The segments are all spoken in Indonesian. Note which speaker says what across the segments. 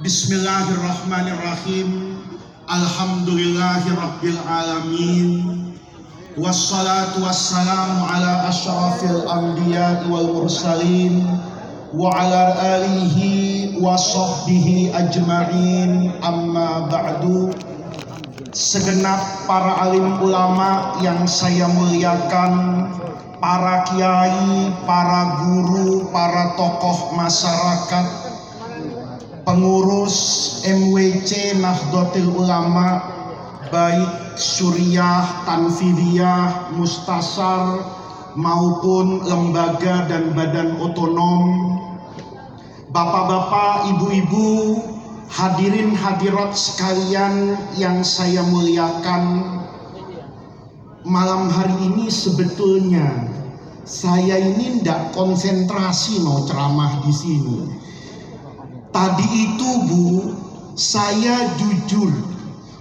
Speaker 1: Bismillahirrahmanirrahim. Alhamdulillahirabbil alamin. Wassalatu wassalamu ala asyrafil anbiya wal mursalin wa ala alihi wa sahbihi ajma'in amma ba'du segenap para alim ulama yang saya muliakan para kiai, para guru, para tokoh masyarakat pengurus MWC Nahdlatul Ulama baik Suriah, Tanfidiyah, Mustasar maupun lembaga dan badan otonom. Bapak-bapak, ibu-ibu, hadirin hadirat sekalian yang saya muliakan. Malam hari ini sebetulnya saya ini tidak konsentrasi mau ceramah di sini Tadi itu Bu, saya jujur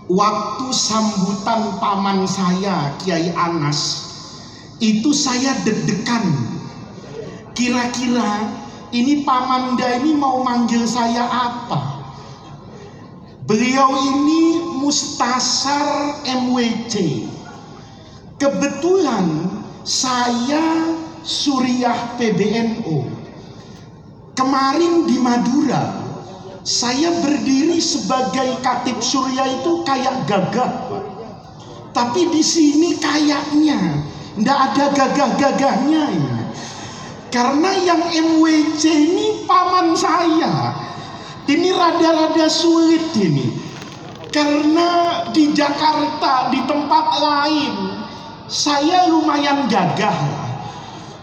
Speaker 1: waktu sambutan paman saya Kiai Anas itu saya deg-degan. Kira-kira ini Pamanda ini mau manggil saya apa? Beliau ini mustasar MWC. Kebetulan saya Suriah PBNU. Kemarin di Madura, saya berdiri sebagai katib surya itu kayak gagah. Tapi di sini kayaknya ndak ada gagah-gagahnya ini. Karena yang MWC ini paman saya. Ini rada-rada sulit ini. Karena di Jakarta, di tempat lain, saya lumayan gagah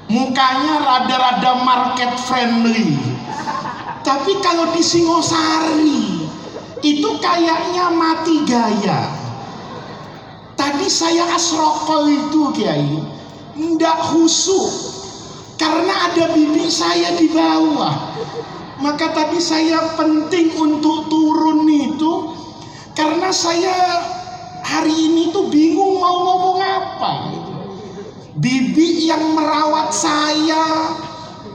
Speaker 1: mukanya rada-rada market friendly tapi kalau di Singosari itu kayaknya mati gaya. Tadi saya asrokol itu kiai. Ndak khusyuk karena ada bibi saya di bawah. Maka tadi saya penting untuk turun itu karena saya hari ini tuh bingung mau ngomong apa gitu. Bibi yang merawat saya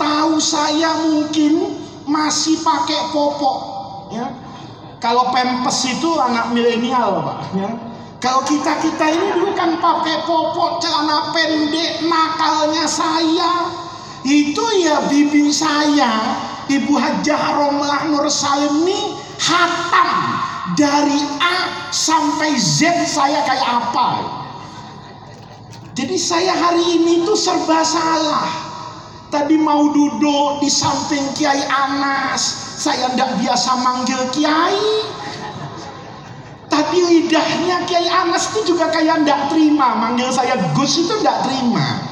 Speaker 1: tahu saya mungkin masih pakai popok ya. Kalau pempes itu anak milenial pak ya. Kalau kita kita ini dulu kan pakai popok celana pendek nakalnya saya. Itu ya bibi saya ibu hajah Romlah Nur Salim ini hatam dari A sampai Z saya kayak apa. Jadi saya hari ini tuh serba salah. Tadi mau duduk di samping Kiai Anas, saya tidak biasa manggil Kiai. Tapi lidahnya Kiai Anas itu juga kayak tidak terima, manggil saya Gus itu tidak terima.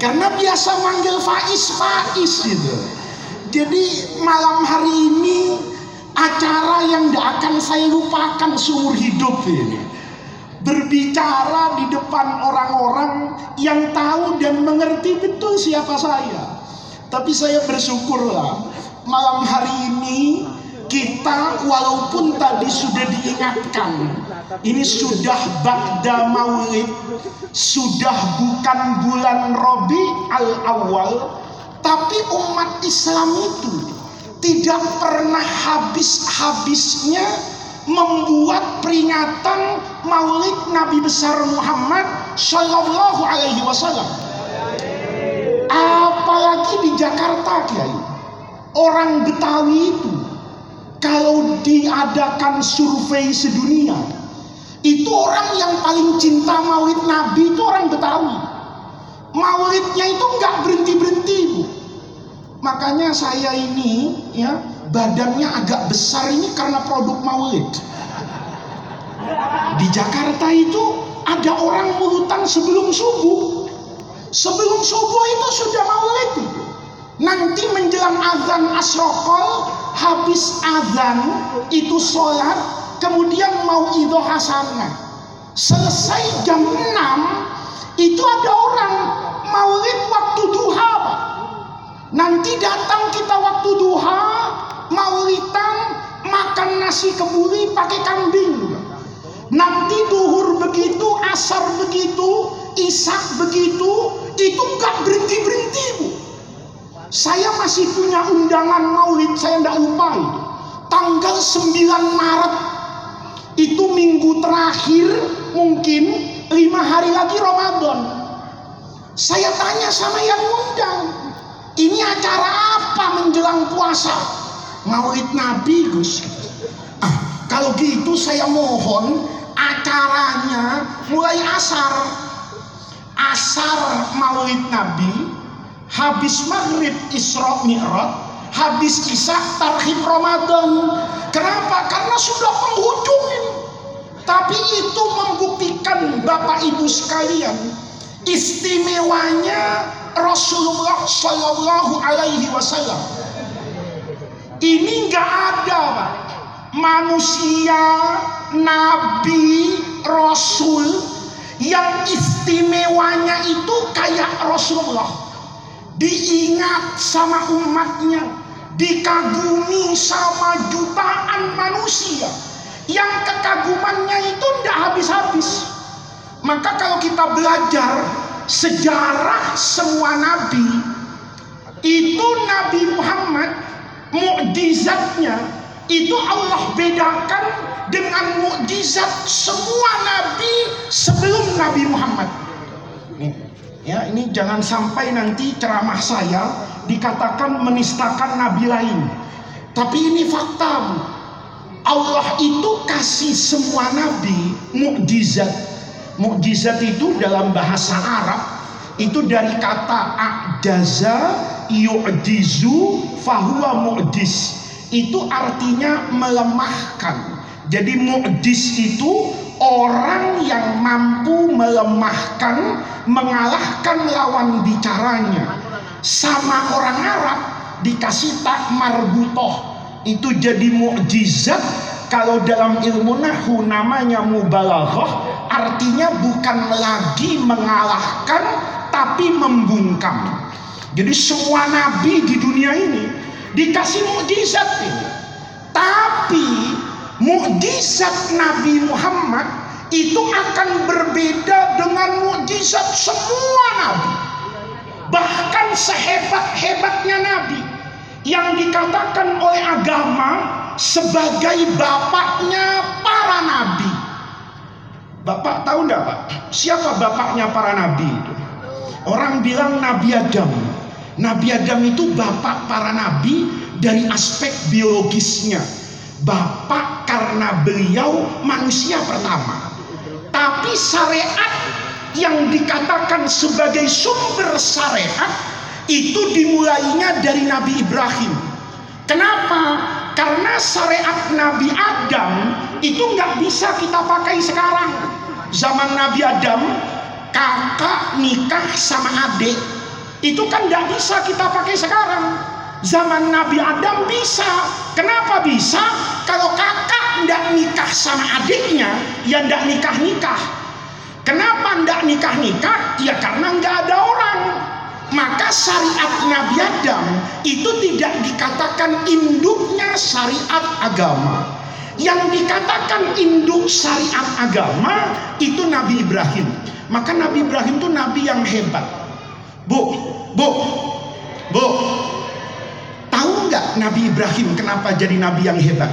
Speaker 1: Karena biasa manggil Faiz Faiz gitu. Jadi malam hari ini acara yang tidak akan saya lupakan seumur hidup ini berbicara di depan orang-orang yang tahu dan mengerti betul siapa saya. Tapi saya bersyukurlah malam hari ini kita walaupun tadi sudah diingatkan ini sudah ba'da maulid sudah bukan bulan Robi al-awwal tapi umat Islam itu tidak pernah habis-habisnya membuat peringatan Maulid Nabi besar Muhammad Shallallahu Alaihi Wasallam. Apalagi di Jakarta, Kiai. Orang Betawi itu kalau diadakan survei sedunia, itu orang yang paling cinta Maulid Nabi itu orang Betawi. Maulidnya itu nggak berhenti berhenti, bu. Makanya saya ini, ya, badannya agak besar ini karena produk maulid. Di Jakarta itu ada orang mulutan sebelum subuh. Sebelum subuh itu sudah maulid. Nanti menjelang azan asrokol, habis azan itu sholat, kemudian mau idho hasanah. Selesai jam 6, itu ada orang maulid waktu duha. Nanti datang kita waktu duha, maulitan makan nasi kebuli pakai kambing. Nanti duhur begitu, asar begitu, isak begitu, itu nggak berhenti berhenti bu. Saya masih punya undangan maulid, saya tidak lupa itu. tanggal 9 Maret itu minggu terakhir mungkin lima hari lagi Ramadan. Saya tanya sama yang undang, ini acara apa menjelang puasa? Maulid Nabi Gus. Ah, kalau gitu saya mohon acaranya mulai asar. Asar Maulid Nabi, habis maghrib Isra Mi'raj, habis isya tarhib Ramadan. Kenapa? Karena sudah penghujung Tapi itu membuktikan Bapak Ibu sekalian istimewanya Rasulullah Shallallahu Alaihi Wasallam. Ini nggak ada, Pak. Manusia, nabi, rasul yang istimewanya itu kayak Rasulullah. Diingat sama umatnya, dikagumi sama jutaan manusia yang kekagumannya itu tidak habis-habis. Maka kalau kita belajar sejarah semua nabi, itu Nabi Muhammad mukjizatnya itu Allah bedakan dengan mukjizat semua nabi sebelum Nabi Muhammad. Ya, ini jangan sampai nanti ceramah saya dikatakan menistakan nabi lain. Tapi ini fakta. Allah itu kasih semua nabi mukjizat Mukjizat itu dalam bahasa Arab itu dari kata a'jaza yu'jizu fahuwa mu'jiz. Itu artinya melemahkan. Jadi mu'jiz itu orang yang mampu melemahkan, mengalahkan lawan bicaranya. Sama orang Arab dikasih tak marbutoh. Itu jadi mukjizat kalau dalam ilmu nahu namanya mubalaghah artinya bukan lagi mengalahkan tapi membungkam. Jadi semua nabi di dunia ini dikasih mukjizat ini. Tapi mukjizat Nabi Muhammad itu akan berbeda dengan mukjizat semua nabi. Bahkan sehebat-hebatnya nabi yang dikatakan oleh agama sebagai bapaknya para nabi Bapak tahu enggak Pak? Siapa bapaknya para nabi itu? Orang bilang Nabi Adam. Nabi Adam itu bapak para nabi dari aspek biologisnya. Bapak karena beliau manusia pertama. Tapi syariat yang dikatakan sebagai sumber syariat itu dimulainya dari Nabi Ibrahim. Kenapa? Karena syariat Nabi Adam itu nggak bisa kita pakai sekarang. Zaman Nabi Adam, kakak nikah sama adik, itu kan nggak bisa kita pakai sekarang. Zaman Nabi Adam bisa. Kenapa bisa? Kalau kakak nggak nikah sama adiknya, ya nggak nikah-nikah. Kenapa nggak nikah-nikah? Ya karena nggak ada orang maka syariat Nabi Adam itu tidak dikatakan induknya syariat agama. Yang dikatakan induk syariat agama itu Nabi Ibrahim. Maka Nabi Ibrahim itu nabi yang hebat. Bu, bu, bu. Tahu nggak Nabi Ibrahim kenapa jadi nabi yang hebat?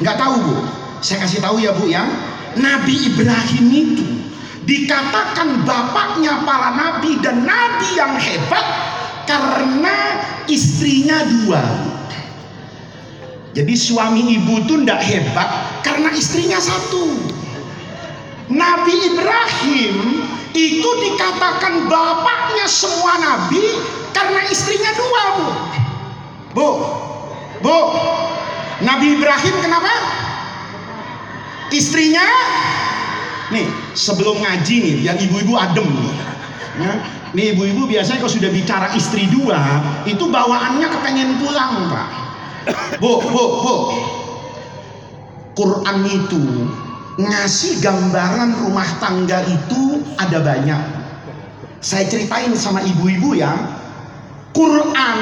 Speaker 1: Nggak tahu bu. Saya kasih tahu ya bu ya. Nabi Ibrahim itu dikatakan bapaknya para nabi dan nabi yang hebat karena istrinya dua. Jadi suami ibu itu tidak hebat karena istrinya satu. Nabi Ibrahim itu dikatakan bapaknya semua nabi karena istrinya dua, Bu. Bu. Bu. Nabi Ibrahim kenapa? Istrinya Nih, sebelum ngaji nih, yang ibu-ibu adem nih. Ya. Nih ibu-ibu biasanya kalau sudah bicara istri dua, itu bawaannya kepengen pulang, Pak. Bu, bu, bu. Quran itu ngasih gambaran rumah tangga itu ada banyak. Saya ceritain sama ibu-ibu ya. Quran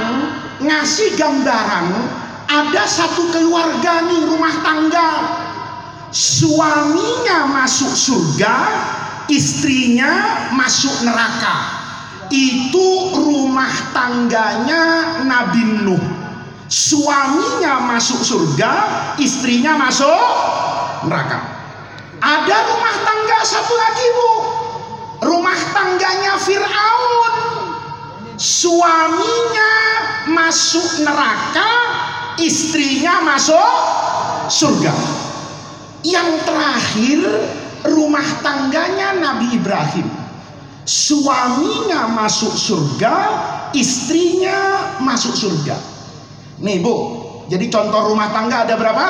Speaker 1: ngasih gambaran ada satu keluarga nih rumah tangga suaminya masuk surga, istrinya masuk neraka. Itu rumah tangganya Nabi Nuh. Suaminya masuk surga, istrinya masuk neraka. Ada rumah tangga satu lagi bu, rumah tangganya Fir'aun. Suaminya masuk neraka, istrinya masuk surga. Yang terakhir rumah tangganya Nabi Ibrahim. Suaminya masuk surga, istrinya masuk surga. Nih bu, jadi contoh rumah tangga ada berapa?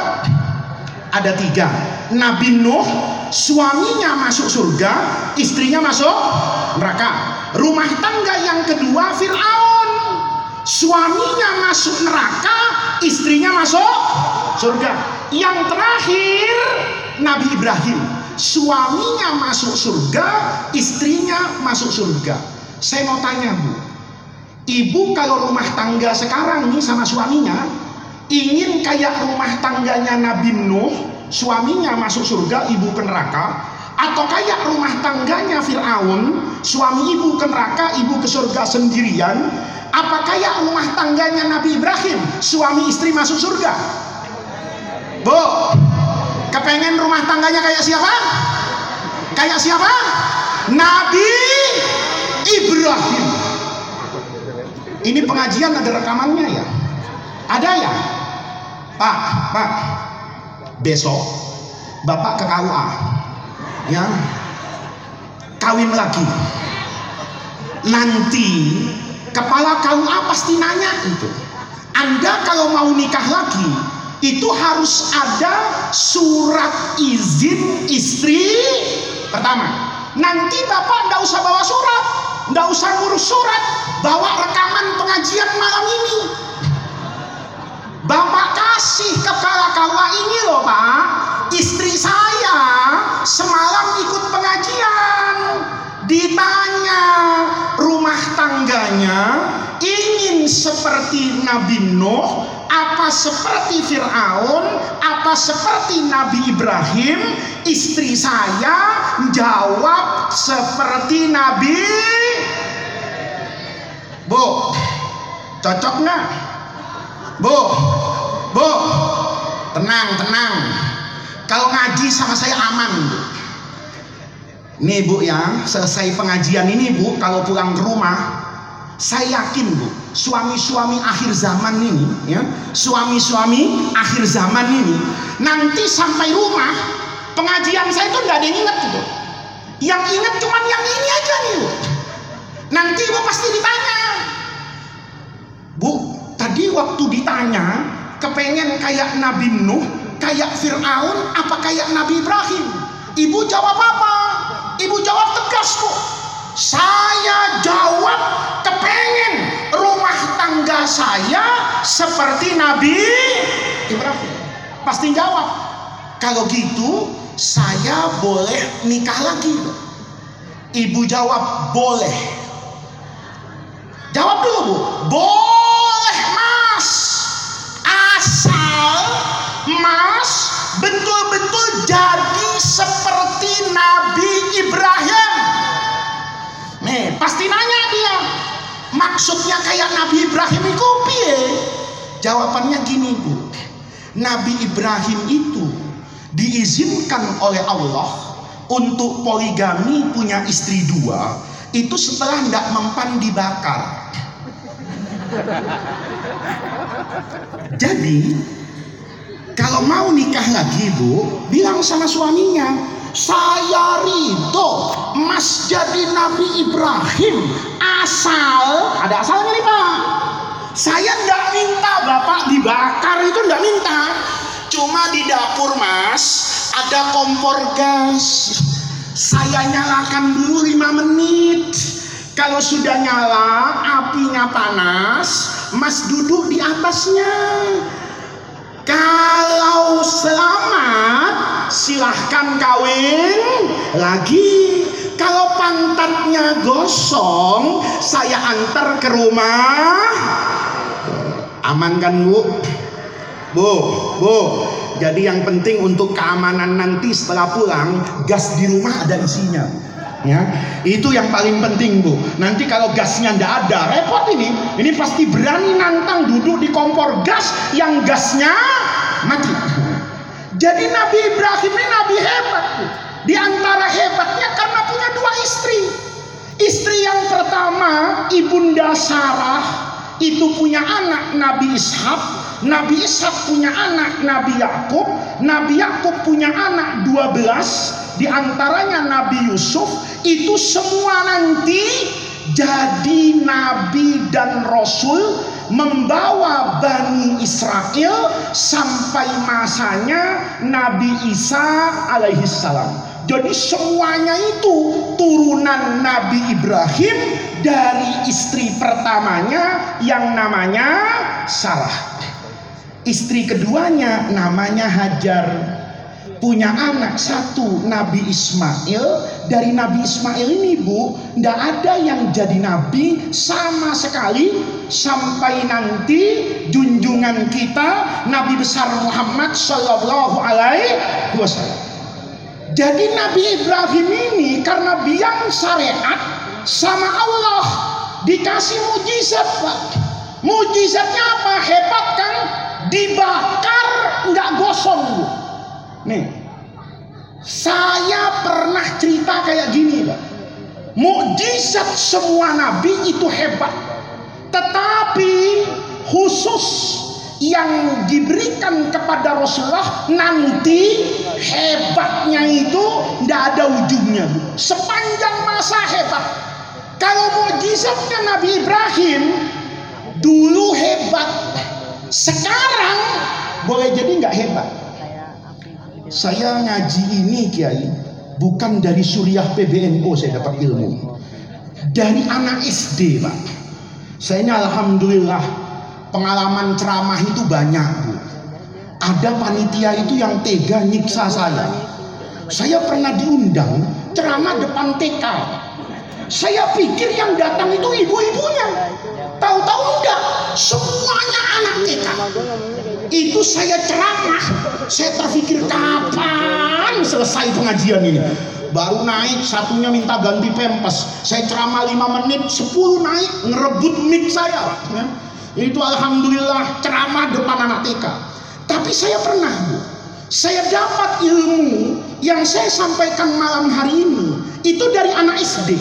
Speaker 1: Ada tiga. Nabi Nuh, suaminya masuk surga, istrinya masuk neraka. Rumah tangga yang kedua Fir'aun, suaminya masuk neraka, istrinya masuk surga. Yang terakhir Nabi Ibrahim, suaminya masuk surga, istrinya masuk surga. Saya mau tanya bu, ibu kalau rumah tangga sekarang nih sama suaminya, ingin kayak rumah tangganya Nabi Nuh, suaminya masuk surga, ibu ke neraka, atau kayak rumah tangganya Fir'aun, suami ibu ke neraka, ibu ke surga sendirian, apa kayak rumah tangganya Nabi Ibrahim, suami istri masuk surga? Bu, Kepengen rumah tangganya kayak siapa? Kayak siapa? Nabi Ibrahim. Ini pengajian ada rekamannya ya? Ada ya? Pak, Pak. Besok Bapak ke KUA. Ya. Kawin lagi. Nanti kepala KUA pasti nanya itu. Anda kalau mau nikah lagi, itu harus ada surat izin istri pertama. Nanti bapak ndak usah bawa surat, ndak usah ngurus surat, bawa rekaman pengajian malam ini. Bapak kasih kepala kawa ini loh pak, istri saya semalam ikut pengajian, ditanya rumah tangganya ingin seperti Nabi Nuh apa seperti Fir'aun, apa seperti Nabi Ibrahim, istri saya jawab seperti Nabi. Bu, cocok nggak? Bu, bu, tenang, tenang. Kalau ngaji sama saya aman, bu. Nih bu ya, selesai pengajian ini bu, kalau pulang ke rumah, saya yakin bu, suami-suami akhir zaman ini, ya, suami-suami akhir zaman ini, nanti sampai rumah pengajian saya itu nggak ada yang ingat gitu. Yang ingat cuma yang ini aja nih bu. Nanti bu pasti ditanya, bu, tadi waktu ditanya, kepengen kayak Nabi Nuh, kayak Fir'aun, apa kayak Nabi Ibrahim? Ibu jawab apa? Ibu jawab tegas bu saya jawab kepengen rumah tangga saya seperti Nabi Ibrahim. Pasti jawab. Kalau gitu saya boleh nikah lagi. Ibu jawab boleh. Jawab dulu bu. Boleh mas. Asal mas betul-betul jadi seperti Nabi Ibrahim. Nih, pasti nanya dia. Maksudnya kayak Nabi Ibrahim itu piye? Jawabannya gini, Bu. Nabi Ibrahim itu diizinkan oleh Allah untuk poligami punya istri dua itu setelah tidak mempan dibakar. Jadi kalau mau nikah lagi bu, bilang sama suaminya, saya ridho Mas jadi Nabi Ibrahim asal ada asalnya nih Pak. Saya nggak minta Bapak dibakar itu nggak minta. Cuma di dapur Mas ada kompor gas. Saya nyalakan dulu lima menit. Kalau sudah nyala, apinya panas, Mas duduk di atasnya. Kalau selamat, silahkan kawin lagi. Kalau pantatnya gosong, saya antar ke rumah. Aman kan bu? Bu, bu. Jadi yang penting untuk keamanan nanti setelah pulang, gas di rumah ada isinya. Ya, itu yang paling penting bu. Nanti kalau gasnya ndak ada, repot ini. Ini pasti berani nantang duduk di kompor gas yang gasnya mati. Jadi Nabi Ibrahim ini Nabi hebat. Di antara hebatnya karena punya dua istri. Istri yang pertama, Ibunda Sarah, itu punya anak Nabi Ishak. Nabi Ishak punya anak Nabi Yakub. Nabi Yakub punya anak 12 di antaranya Nabi Yusuf itu semua nanti jadi nabi dan rasul membawa Bani Israel sampai masanya Nabi Isa alaihissalam. Jadi semuanya itu turunan Nabi Ibrahim dari istri pertamanya yang namanya Sarah. Istri keduanya namanya Hajar. Punya anak satu Nabi Ismail. Dari Nabi Ismail ini bu, tidak ada yang jadi nabi sama sekali sampai nanti junjungan kita Nabi besar Muhammad Shallallahu Alaihi Wasallam. Jadi Nabi Ibrahim ini karena biang syariat sama Allah dikasih mujizat. Mujizatnya apa? Hebat kan? Dibakar nggak gosong Bu. Nih. Saya pernah cerita kayak gini Pak. Mujizat semua nabi itu hebat. Tetapi khusus yang diberikan kepada Rasulullah nanti hebatnya itu tidak ada ujungnya sepanjang masa hebat kalau mujizatnya Nabi Ibrahim dulu hebat sekarang boleh jadi nggak hebat. Saya ngaji ini Kiai bukan dari Suriah PBNO saya dapat ilmu. Dari anak SD Pak. Saya ini Alhamdulillah pengalaman ceramah itu banyak bu. Ada panitia itu yang tega nyiksa saya. Saya pernah diundang ceramah depan TK saya pikir yang datang itu ibu-ibunya tahu-tahu enggak semuanya anak TK itu saya ceramah saya terpikir kapan selesai pengajian ini baru naik satunya minta ganti pempes saya ceramah 5 menit 10 naik ngerebut mic saya ya itu alhamdulillah ceramah depan anak TK. Tapi saya pernah, Bu. Saya dapat ilmu yang saya sampaikan malam hari ini itu dari anak SD.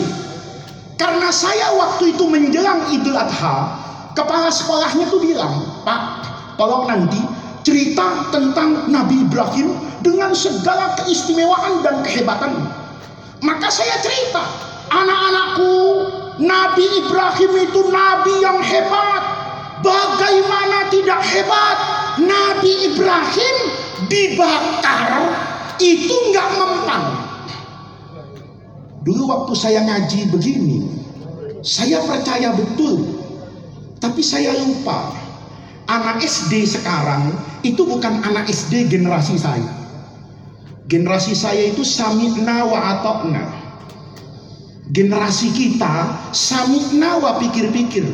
Speaker 1: Karena saya waktu itu menjelang Idul Adha, kepala sekolahnya tuh bilang, "Pak, tolong nanti cerita tentang Nabi Ibrahim dengan segala keistimewaan dan kehebatan." Maka saya cerita, anak-anakku, Nabi Ibrahim itu nabi yang hebat. Bagaimana tidak hebat Nabi Ibrahim dibakar itu nggak mempan. Dulu waktu saya ngaji begini, saya percaya betul. Tapi saya lupa, anak SD sekarang itu bukan anak SD generasi saya. Generasi saya itu sami'na wa atokna. Generasi kita sami'na wa pikir-pikir.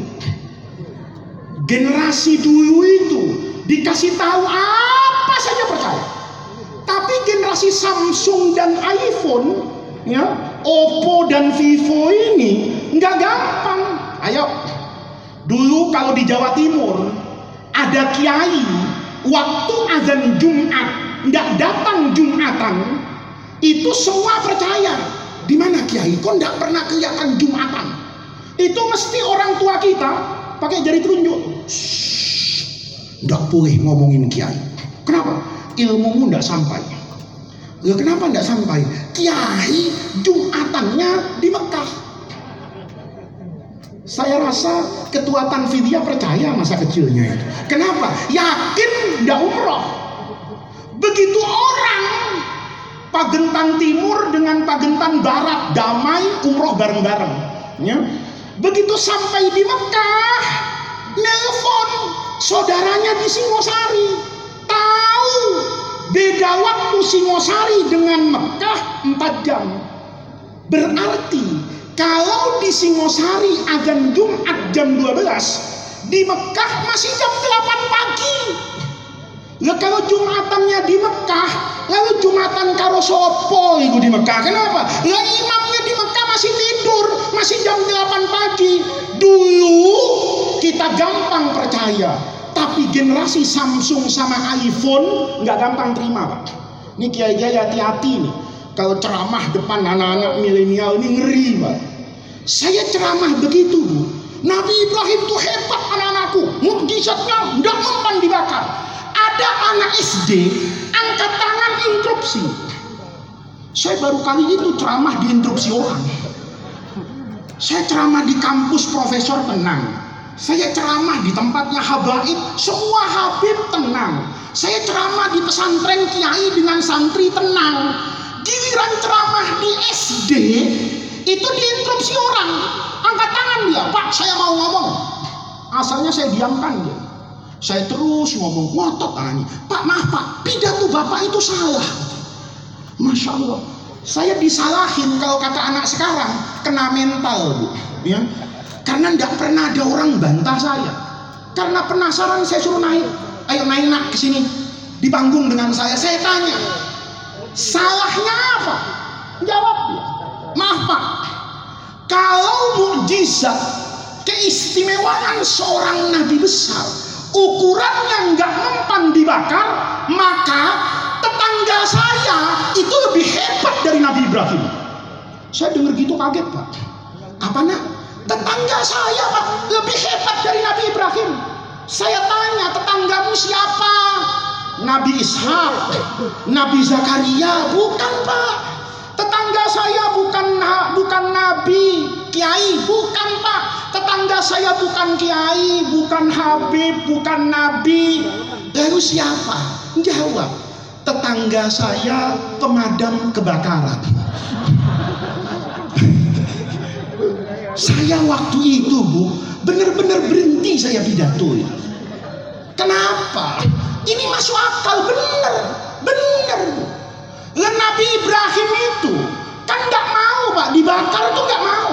Speaker 1: Generasi dulu itu dikasih tahu apa saja percaya. Tapi generasi Samsung dan iPhone, ya, Oppo dan Vivo ini nggak gampang. Ayo, dulu kalau di Jawa Timur ada kiai waktu azan Jumat nggak datang Jumatan, itu semua percaya. Di mana kiai? Kok nggak pernah kelihatan Jumatan? Itu mesti orang tua kita pakai jari telunjuk. Tidak boleh ngomongin kiai. Kenapa? Ilmumu tidak sampai. Ya kenapa tidak sampai? Kiai jumatannya di Mekah. Saya rasa ketua Tanfidia percaya masa kecilnya itu. Kenapa? Yakin tidak umroh. Begitu orang Pagentan Timur dengan Pagentan Barat damai umroh bareng-bareng. Ya. Begitu sampai di Mekah, nelpon saudaranya di Singosari. Tahu beda waktu Singosari dengan Mekah 4 jam. Berarti kalau di Singosari agan Jumat jam 12, di Mekah masih jam 8 pagi. Ya kalau Jumatannya di Mekah, lalu Jumatan karo sopo itu di Mekah. Kenapa? Ya imamnya di Mekah masih jam 8 pagi. Dulu kita gampang percaya. Tapi generasi Samsung sama iPhone nggak gampang terima Pak. Ini kiai-kiai hati-hati nih. Kalau ceramah depan anak-anak milenial ini ngeri Pak. Saya ceramah begitu Bu. Nabi Ibrahim tuh hebat anak-anakku. Mukjizatnya nggak mempan dibakar. Ada anak SD angkat tangan interupsi. Saya baru kali itu ceramah di interupsi orang. Saya ceramah di kampus profesor tenang. Saya ceramah di tempatnya habaib, semua habib tenang. Saya ceramah di pesantren kiai dengan santri tenang. Giliran ceramah di SD, itu diinterupsi orang. Angkat tangan dia, Pak saya mau ngomong. Asalnya saya diamkan dia. Saya terus ngomong, ngotot tangannya. Pak maaf Pak, pidato Bapak itu salah. Masya Allah. Saya disalahin kalau kata anak sekarang, kena mental bu. Ya, karena tidak pernah ada orang bantah saya. Karena penasaran saya suruh naik. Ayo naik nak ke sini. Di panggung dengan saya. Saya tanya. Salahnya apa? Jawab dia. Maaf Pak. Kalau mukjizat keistimewaan seorang nabi besar ukurannya nggak mempan dibakar maka tetangga saya itu lebih hebat dari Nabi Ibrahim saya dengar gitu kaget pak apa nak Tetangga saya Pak lebih hebat dari Nabi Ibrahim. Saya tanya tetanggamu siapa? Nabi Ishak, Nabi Zakaria, bukan Pak. Tetangga saya bukan bukan Nabi, Kiai, bukan Pak. Tetangga saya bukan Kiai, bukan Habib, bukan Nabi. Lalu siapa? Jawab. Tetangga saya pemadam kebakaran. Saya waktu itu bu, benar-benar berhenti saya pidato. Ya. Kenapa? Ini masuk akal benar, benar. Lah Nabi Ibrahim itu kan nggak mau pak dibakar itu nggak mau.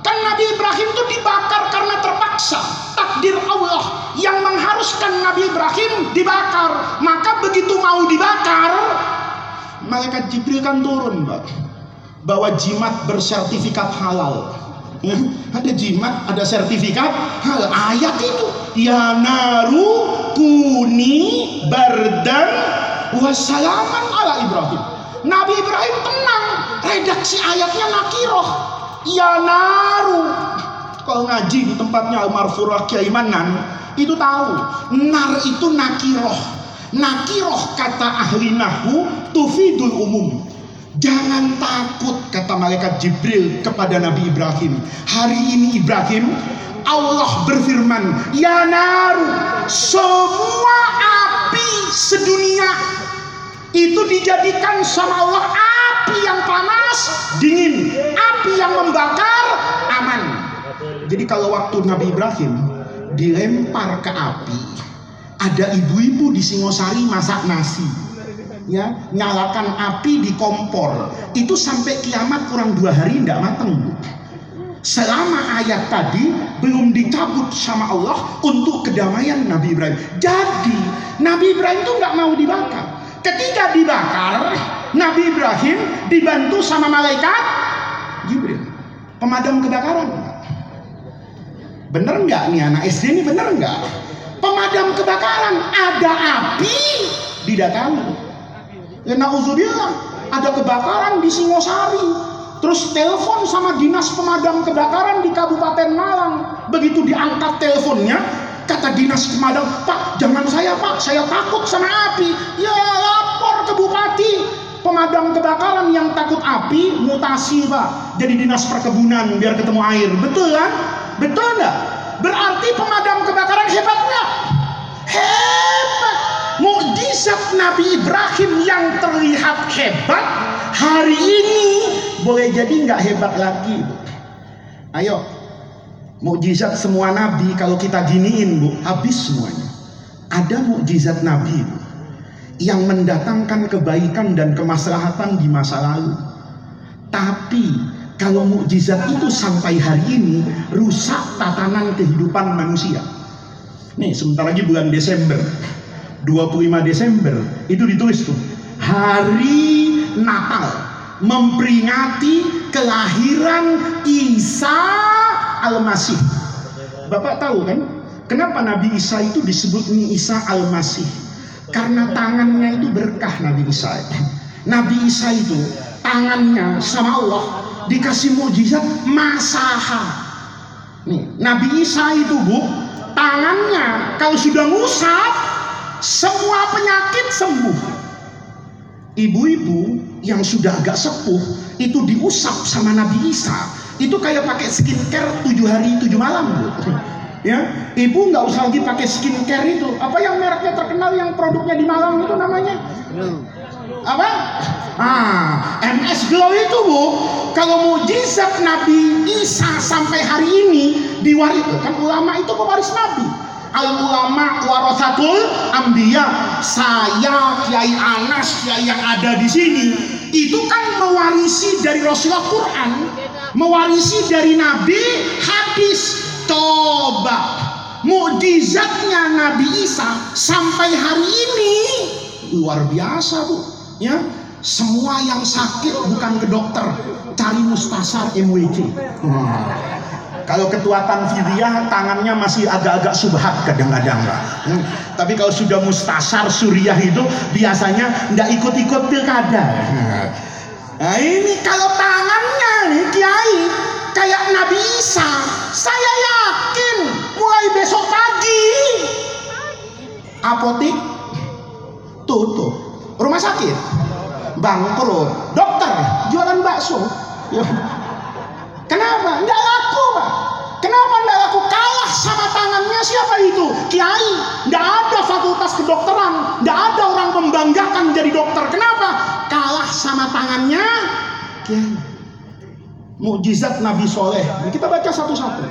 Speaker 1: Kan Nabi Ibrahim itu dibakar karena terpaksa takdir Allah yang mengharuskan Nabi Ibrahim dibakar. Maka begitu mau dibakar, malaikat Jibril kan turun, Pak. Bawa jimat bersertifikat halal ada jimat, ada sertifikat. Hal ayat itu. Ya naru kuni bardan wassalaman ala Ibrahim. Nabi Ibrahim tenang. Redaksi ayatnya nakiroh. Ya naru kalau ngaji di tempatnya Umar Furah Kiai Manan itu tahu. Nar itu nakiroh. Nakiroh kata ahli nahu tufidul umum Jangan takut kata malaikat Jibril kepada Nabi Ibrahim. Hari ini Ibrahim Allah berfirman, "Ya naru, semua api sedunia itu dijadikan sama Allah api yang panas, dingin, api yang membakar, aman." Jadi kalau waktu Nabi Ibrahim dilempar ke api, ada ibu-ibu di Singosari masak nasi ya nyalakan api di kompor. Itu sampai kiamat kurang dua hari tidak matang selama ayat tadi belum dicabut sama Allah untuk kedamaian Nabi Ibrahim. Jadi Nabi Ibrahim itu nggak mau dibakar. Ketika dibakar Nabi Ibrahim dibantu sama malaikat Jibril. Pemadam kebakaran. Bener nggak nih anak SD ini bener nggak? Pemadam kebakaran ada api didatangi Ya nauzubillah, ada kebakaran di Singosari. Terus telepon sama dinas pemadam kebakaran di Kabupaten Malang. Begitu diangkat teleponnya, kata dinas pemadam, Pak jangan saya Pak, saya takut sama api. Ya lapor ke Bupati. Pemadam kebakaran yang takut api mutasi Pak. Jadi dinas perkebunan biar ketemu air. Betul kan? Betul enggak? Berarti pemadam kebakaran hebat enggak? Hebat mukjizat Nabi Ibrahim yang terlihat hebat hari ini boleh jadi nggak hebat lagi ayo mukjizat semua nabi kalau kita giniin bu habis semuanya. Ada mukjizat nabi bu, yang mendatangkan kebaikan dan kemaslahatan di masa lalu. Tapi kalau mukjizat itu sampai hari ini rusak tatanan kehidupan manusia. Nih sebentar lagi bulan Desember 25 Desember itu ditulis tuh hari Natal memperingati kelahiran Isa Al-Masih. Bapak tahu kan? Kenapa Nabi Isa itu disebut Isa Al-Masih? Karena tangannya itu berkah Nabi Isa. Nabi Isa itu tangannya sama Allah dikasih mujizat masaha. Nih, Nabi Isa itu bu, tangannya kalau sudah ngusap semua penyakit sembuh. Ibu-ibu yang sudah agak sepuh itu diusap sama Nabi Isa itu kayak pakai skincare tujuh hari tujuh malam bu. Ya, ibu nggak usah lagi pakai skincare itu. Apa yang mereknya terkenal yang produknya di Malang itu namanya? Apa? Ah, MS Glow itu bu, kalau mujizat Nabi Isa sampai hari ini diwaris kan ulama itu pewaris Nabi. Al ulama warasatul ambiya. Saya Kiai Anas Kiai yang ada di sini itu kan mewarisi dari Rasulullah Quran, mewarisi dari Nabi hadis. Coba mujizatnya Nabi Isa sampai hari ini luar biasa bu ya semua yang sakit bukan ke dokter cari mustasar MWC. Kalau ketua tanfidiyah tangannya masih agak-agak subhat kadang-kadang Pak. Hmm. Tapi kalau sudah mustasar suriah itu biasanya ndak ikut-ikut pilkada. Nah ini kalau tangannya nih kiai kayak Nabi Isa, saya yakin mulai besok pagi apotik tutup, rumah sakit bangkrut, dokter jualan bakso. Kenapa? Tidak laku, Pak. Kenapa tidak laku? Kalah sama tangannya siapa itu? Kiai. Tidak ada fakultas kedokteran. Tidak ada orang membanggakan jadi dokter. Kenapa? Kalah sama tangannya Kiai. Mujizat Nabi Soleh. Kita baca satu-satu.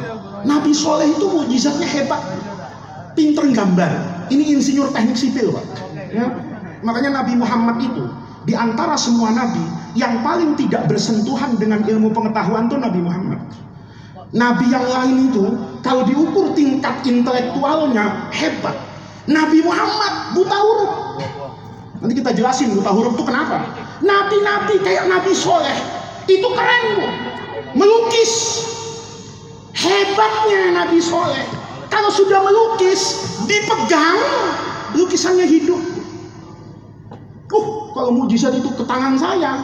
Speaker 1: Nabi Soleh itu mujizatnya hebat. Pinter gambar. Ini insinyur teknik sipil, Pak. Ya. Makanya Nabi Muhammad itu di antara semua nabi yang paling tidak bersentuhan dengan ilmu pengetahuan itu Nabi Muhammad. Nabi yang lain itu kalau diukur tingkat intelektualnya hebat. Nabi Muhammad buta huruf. Nanti kita jelasin buta huruf itu kenapa. Nabi-nabi kayak Nabi Soleh itu keren bu. Melukis. Hebatnya Nabi Soleh. Kalau sudah melukis dipegang lukisannya hidup. Uh, kalau mujizat itu ke tangan saya,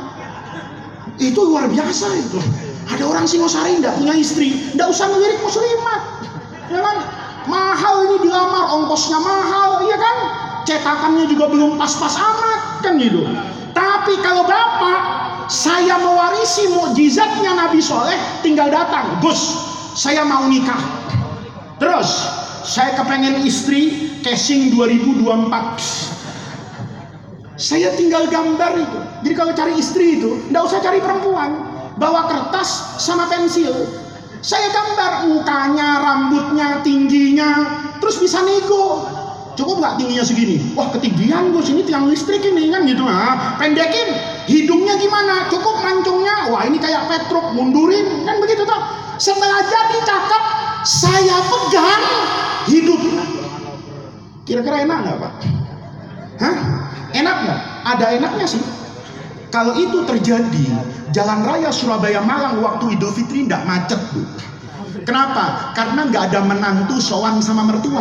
Speaker 1: itu luar biasa itu. Ada orang Singosari tidak punya istri, tidak usah ngelirik muslimat, ya kan? Mahal ini dilamar, ongkosnya mahal, iya kan? Cetakannya juga belum pas-pas amat, kan gitu. Tapi kalau bapak, saya mewarisi mujizatnya Nabi Soleh, tinggal datang, Gus, saya mau nikah. Terus, saya kepengen istri casing 2024 saya tinggal gambar itu. Jadi kalau cari istri itu, tidak usah cari perempuan. Bawa kertas sama pensil. Saya gambar mukanya, rambutnya, tingginya, terus bisa nego. Cukup nggak tingginya segini? Wah ketinggian gue sini tiang listrik ini kan gitu. Nah, pendekin. Hidungnya gimana? Cukup mancungnya. Wah ini kayak petruk, mundurin kan begitu toh. Setelah jadi cakep, saya pegang hidup. Kira-kira enak nggak pak? Hah? Enak nggak? Ada enaknya sih. Kalau itu terjadi, jalan raya Surabaya Malang waktu Idul Fitri tidak macet bu. Kenapa? Karena nggak ada menantu sowan sama mertua.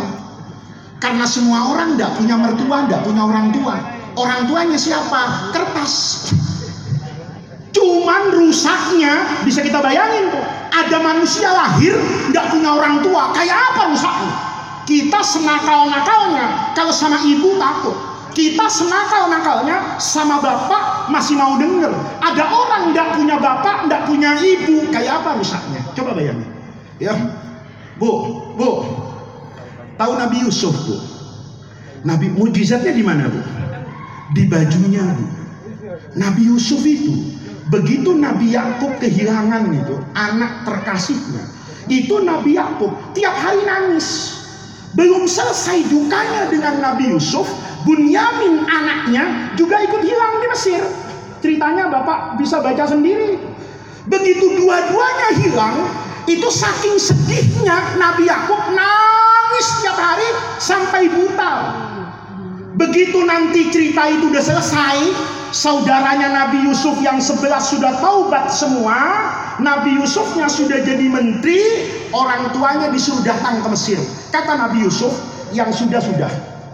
Speaker 1: Karena semua orang tidak punya mertua, tidak punya orang tua. Orang tuanya siapa? Kertas. Cuman rusaknya bisa kita bayangin tuh. Ada manusia lahir tidak punya orang tua. Kayak apa rusaknya? Kita senakal-nakalnya kalau sama ibu takut kita senakal-nakalnya sama bapak masih mau denger. Ada orang tidak punya bapak, tidak punya ibu. Kayak apa misalnya? Coba bayangin. Ya, bu, bu. Tahu Nabi Yusuf bu? Nabi mujizatnya di mana bu? Di bajunya bu. Nabi Yusuf itu begitu Nabi Yakub kehilangan itu anak terkasihnya, itu Nabi Yakub tiap hari nangis. Belum selesai dukanya dengan Nabi Yusuf, Bunyamin anaknya juga ikut hilang di Mesir. Ceritanya Bapak bisa baca sendiri. Begitu dua-duanya hilang, itu saking sedihnya Nabi Yakub nangis setiap hari sampai buta. Begitu nanti cerita itu udah selesai, saudaranya Nabi Yusuf yang sebelas sudah taubat semua, Nabi Yusufnya sudah jadi menteri, orang tuanya disuruh datang ke Mesir. Kata Nabi Yusuf, yang sudah-sudah,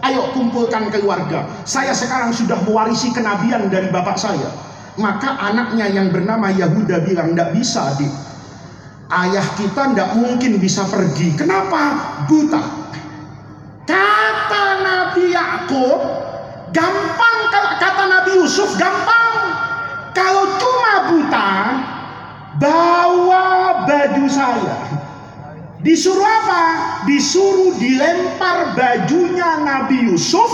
Speaker 1: ayo kumpulkan keluarga. Saya sekarang sudah mewarisi kenabian dari bapak saya. Maka anaknya yang bernama Yahuda bilang, tidak bisa adik. Ayah kita tidak mungkin bisa pergi. Kenapa? Buta. Kata Nabi Yakub, gampang kata Nabi Yusuf, gampang. Kalau cuma buta, bawa baju saya. Disuruh apa? Disuruh dilempar bajunya Nabi Yusuf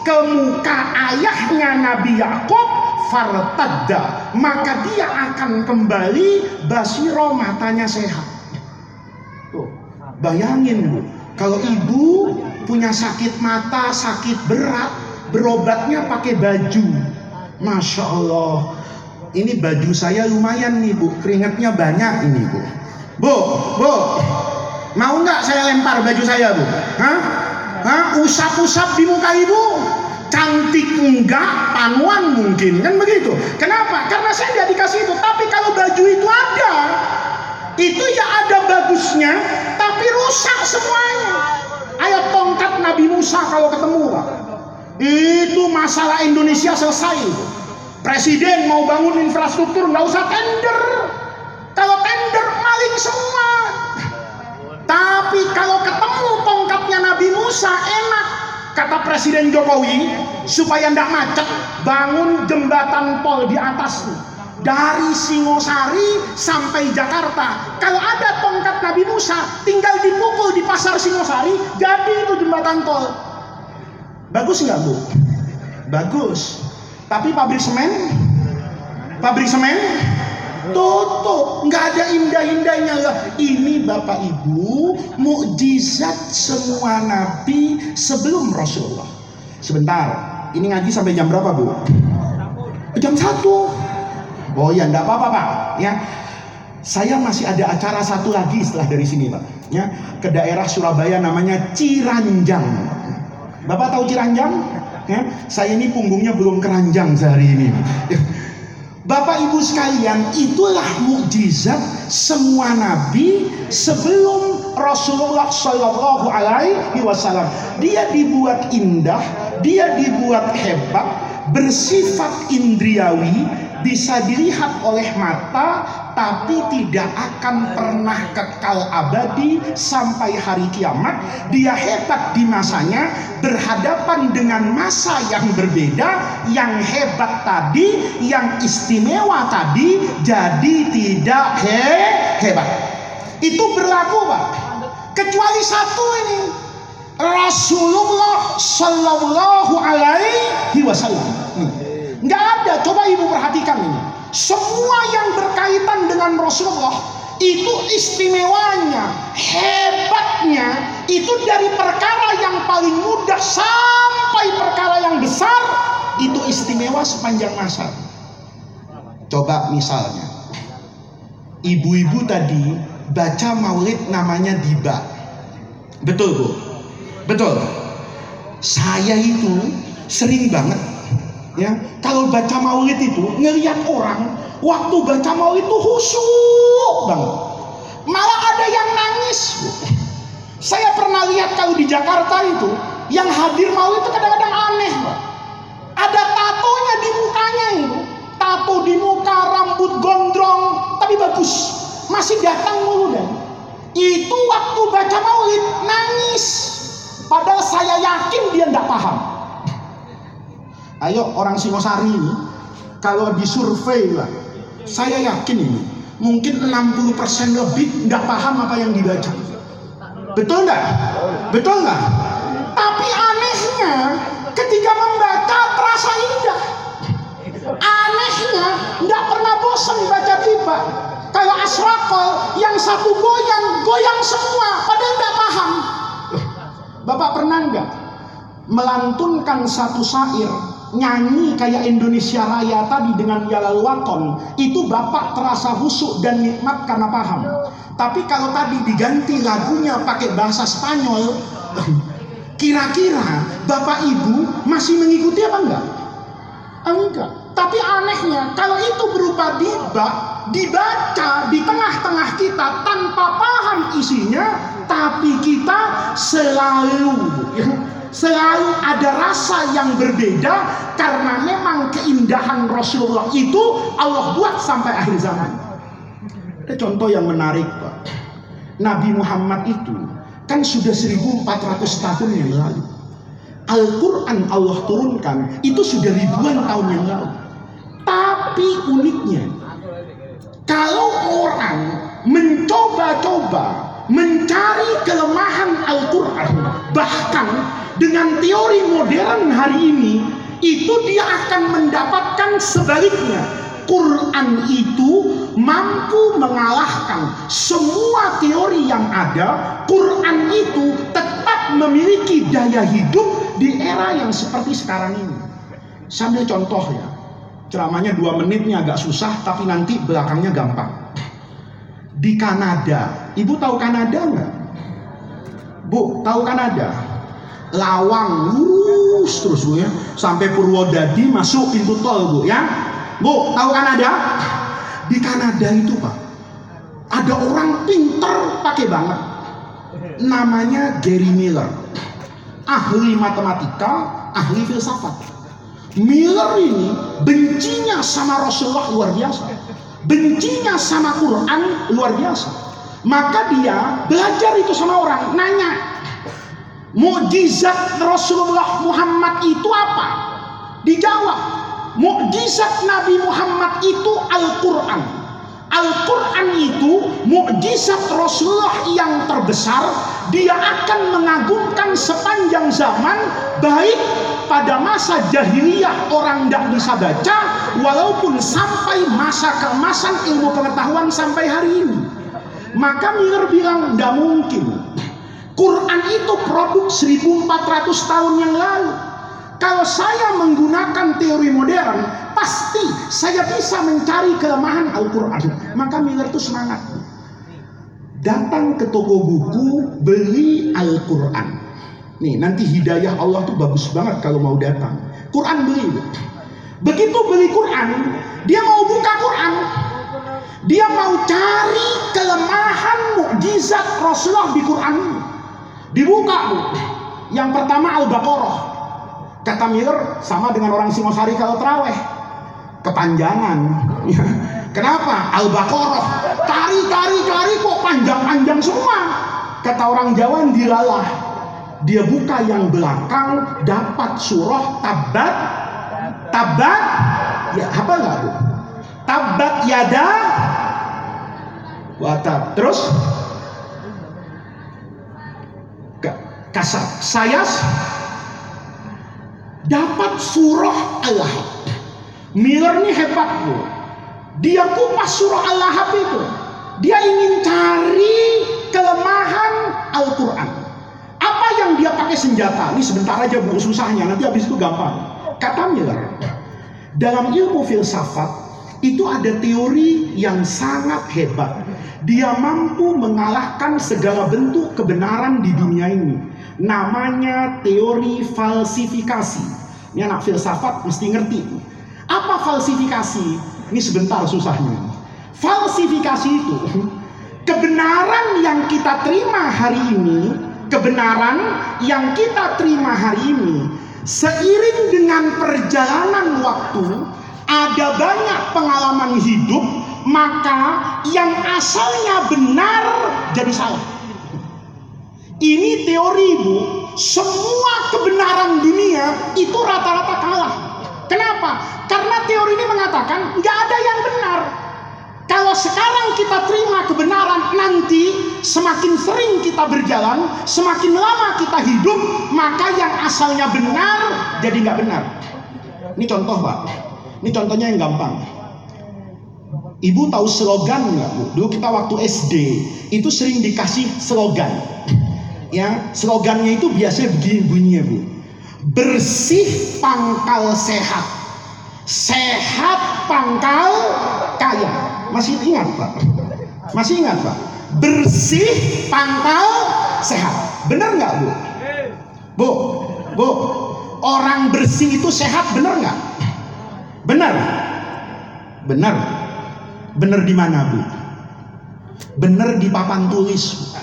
Speaker 1: ke muka ayahnya Nabi Yakub fartadda. Maka dia akan kembali basiro matanya sehat. Bayangin bu kalau ibu punya sakit mata sakit berat berobatnya pakai baju. Masya Allah. Ini baju saya lumayan nih bu. Keringatnya banyak ini bu. Bu bu mau nggak saya lempar baju saya bu Hah? Hah? usap-usap di muka ibu cantik enggak, panuan mungkin, kan begitu. Kenapa? Karena saya nggak dikasih itu. Tapi kalau baju itu ada, itu ya ada bagusnya, tapi rusak semuanya. Ayo tongkat Nabi Musa kalau ketemu, Pak. Itu masalah Indonesia selesai. Presiden mau bangun infrastruktur nggak usah tender. Kalau tender maling semua. Tapi kalau ketemu tongkatnya Nabi Musa enak. Kata Presiden Jokowi supaya tidak macet bangun jembatan tol di atas. Dari Singosari sampai Jakarta. Kalau ada tongkat Nabi Musa tinggal dipukul di pasar Singosari jadi itu jembatan tol. Bagus nggak bu? Bagus. Tapi pabrik semen? Pabrik semen tutup. Nggak ada indah-indahnya lah. Ini bapak ibu mukjizat semua nabi sebelum rasulullah. Sebentar. Ini ngaji sampai jam berapa bu? Jam satu. Oh ya enggak apa-apa pak. Ya. Saya masih ada acara satu lagi setelah dari sini pak. Ya. Ke daerah Surabaya namanya Ciranjang. Bapak tahu Ciranjang? Ya. Saya ini punggungnya belum keranjang sehari ini Bapak Ibu sekalian, itulah mukjizat semua nabi sebelum Rasulullah Shallallahu Alaihi Wasallam. Dia dibuat indah, dia dibuat hebat, bersifat indriawi, bisa dilihat oleh mata tapi tidak akan pernah kekal abadi sampai hari kiamat. Dia hebat di masanya berhadapan dengan masa yang berbeda yang hebat tadi yang istimewa tadi jadi tidak he hebat. Itu berlaku Pak. Kecuali satu ini Rasulullah Shallallahu Alaihi Wasallam Nggak ada. Coba ibu perhatikan ini. Semua yang berkaitan dengan Rasulullah itu istimewanya, hebatnya itu dari perkara yang paling mudah sampai perkara yang besar itu istimewa sepanjang masa. Coba misalnya, ibu-ibu tadi baca maulid namanya Diba. Betul bu? Betul. Saya itu sering banget ya kalau baca maulid itu ngelihat orang waktu baca maulid itu khusyuk banget. Malah ada yang nangis. Saya pernah lihat kalau di Jakarta itu yang hadir maulid itu kadang-kadang aneh ada tatonya di mukanya itu. Tato di muka rambut gondrong tapi bagus. Masih datang mulu itu waktu baca maulid nangis. Padahal saya yakin dia tidak paham Ayo orang Singosari ini kalau disurvei lah, saya yakin ini mungkin 60% lebih nggak paham apa yang dibaca. Betul nggak? Betul nggak? Tapi anehnya ketika membaca terasa indah. Anehnya nggak pernah bosan baca tiba. Kalau asrakol yang satu goyang, goyang semua, padahal nggak paham. Bapak pernah nggak melantunkan satu syair nyanyi kayak Indonesia Raya tadi dengan Yalal Waton itu bapak terasa husuk dan nikmat karena paham tapi kalau tadi diganti lagunya pakai bahasa Spanyol kira-kira bapak ibu masih mengikuti apa enggak? enggak Tapi anehnya, kalau itu berupa diba, dibaca di tengah-tengah kita tanpa paham isinya, tapi kita selalu selalu ada rasa yang berbeda karena memang keindahan Rasulullah itu Allah buat sampai akhir zaman. Ada contoh yang menarik, Pak. Nabi Muhammad itu kan sudah 1400 tahun yang lalu. Al-Quran Allah turunkan itu sudah ribuan tahun yang lalu. Tapi uniknya, kalau orang mencoba-coba mencari kelemahan Al-Quran, bahkan dengan teori modern hari ini, itu dia akan mendapatkan sebaliknya. Quran itu mampu mengalahkan semua teori yang ada. Quran itu tetap memiliki daya hidup di era yang seperti sekarang ini. Sambil contoh ya, ceramahnya dua menit ini agak susah, tapi nanti belakangnya gampang. Di Kanada, ibu tahu Kanada nggak? Bu, tahu Kanada? Lawang lurus terus bu ya, sampai Purwodadi masuk pintu tol bu ya. Bu, tahu Kanada? Di Kanada itu pak, ada orang pinter pakai banget. Namanya Gary Miller, ahli matematika, ahli filsafat. Miller ini bencinya sama Rasulullah luar biasa. Bencinya sama Quran luar biasa. Maka dia belajar itu sama orang, nanya. Mukjizat Rasulullah Muhammad itu apa? Dijawab. Mukjizat Nabi Muhammad itu Al-Quran. Al-Quran itu mukjizat Rasulullah yang terbesar. Dia akan mengagumkan sepanjang zaman, baik pada masa jahiliyah orang tidak bisa baca, walaupun sampai masa keemasan ilmu pengetahuan sampai hari ini. Maka Miller bilang, tidak mungkin. Quran itu produk 1400 tahun yang lalu. Kalau saya menggunakan teori modern, pasti saya bisa mencari kelemahan Al-Quran. Maka Miller itu semangat. Datang ke toko buku, beli Al-Quran. Nih, nanti hidayah Allah tuh bagus banget kalau mau datang. Quran beli. Begitu beli Quran, dia mau buka Quran. Dia mau cari kelemahan mukjizat Rasulullah di Quran. Dibuka, Bu. Yang pertama Al-Baqarah. Kata Miller sama dengan orang Singosari kalau teraweh. Kepanjangan. Kenapa? Al-Baqarah. Cari, cari, cari kok panjang-panjang semua. Kata orang Jawa dilalah. Dia buka yang belakang dapat surah tabat tabat ya apa enggak bu tabat yada watab terus kasar saya dapat surah al-lahab Miller ini hebat bu dia kupas surah al-lahab itu. Dia ingin cari kelemahan Al-Quran. Apa yang dia pakai senjata? Ini sebentar aja bu. Susahnya. Nanti habis itu gampang. Kata Miller dalam ilmu filsafat itu ada teori yang sangat hebat. Dia mampu mengalahkan segala bentuk kebenaran di dunia ini. Namanya teori falsifikasi. Ini anak filsafat mesti ngerti. Apa falsifikasi? Ini sebentar susahnya. Falsifikasi itu kebenaran yang kita terima hari ini, kebenaran yang kita terima hari ini seiring dengan perjalanan waktu ada banyak pengalaman hidup maka yang asalnya benar jadi salah. Ini teori bu, semua kebenaran dunia itu rata-rata kalah. Kenapa? Karena teori ini mengatakan nggak ada yang benar. Kalau sekarang kita terima kebenaran, nanti semakin sering kita berjalan, semakin lama kita hidup, maka yang asalnya benar jadi nggak benar. Ini contoh pak. Ini contohnya yang gampang. Ibu tahu slogan nggak bu? Dulu kita waktu SD itu sering dikasih slogan. Ya, slogannya itu biasanya begini bunyinya bu. Bersih pangkal sehat, sehat pangkal kaya. Masih ingat pak? Masih ingat pak? Bersih pangkal sehat. Benar nggak bu? Bu, bu, orang bersih itu sehat benar nggak? Benar. Benar. Benar di mana, Bu? Benar di papan tulis.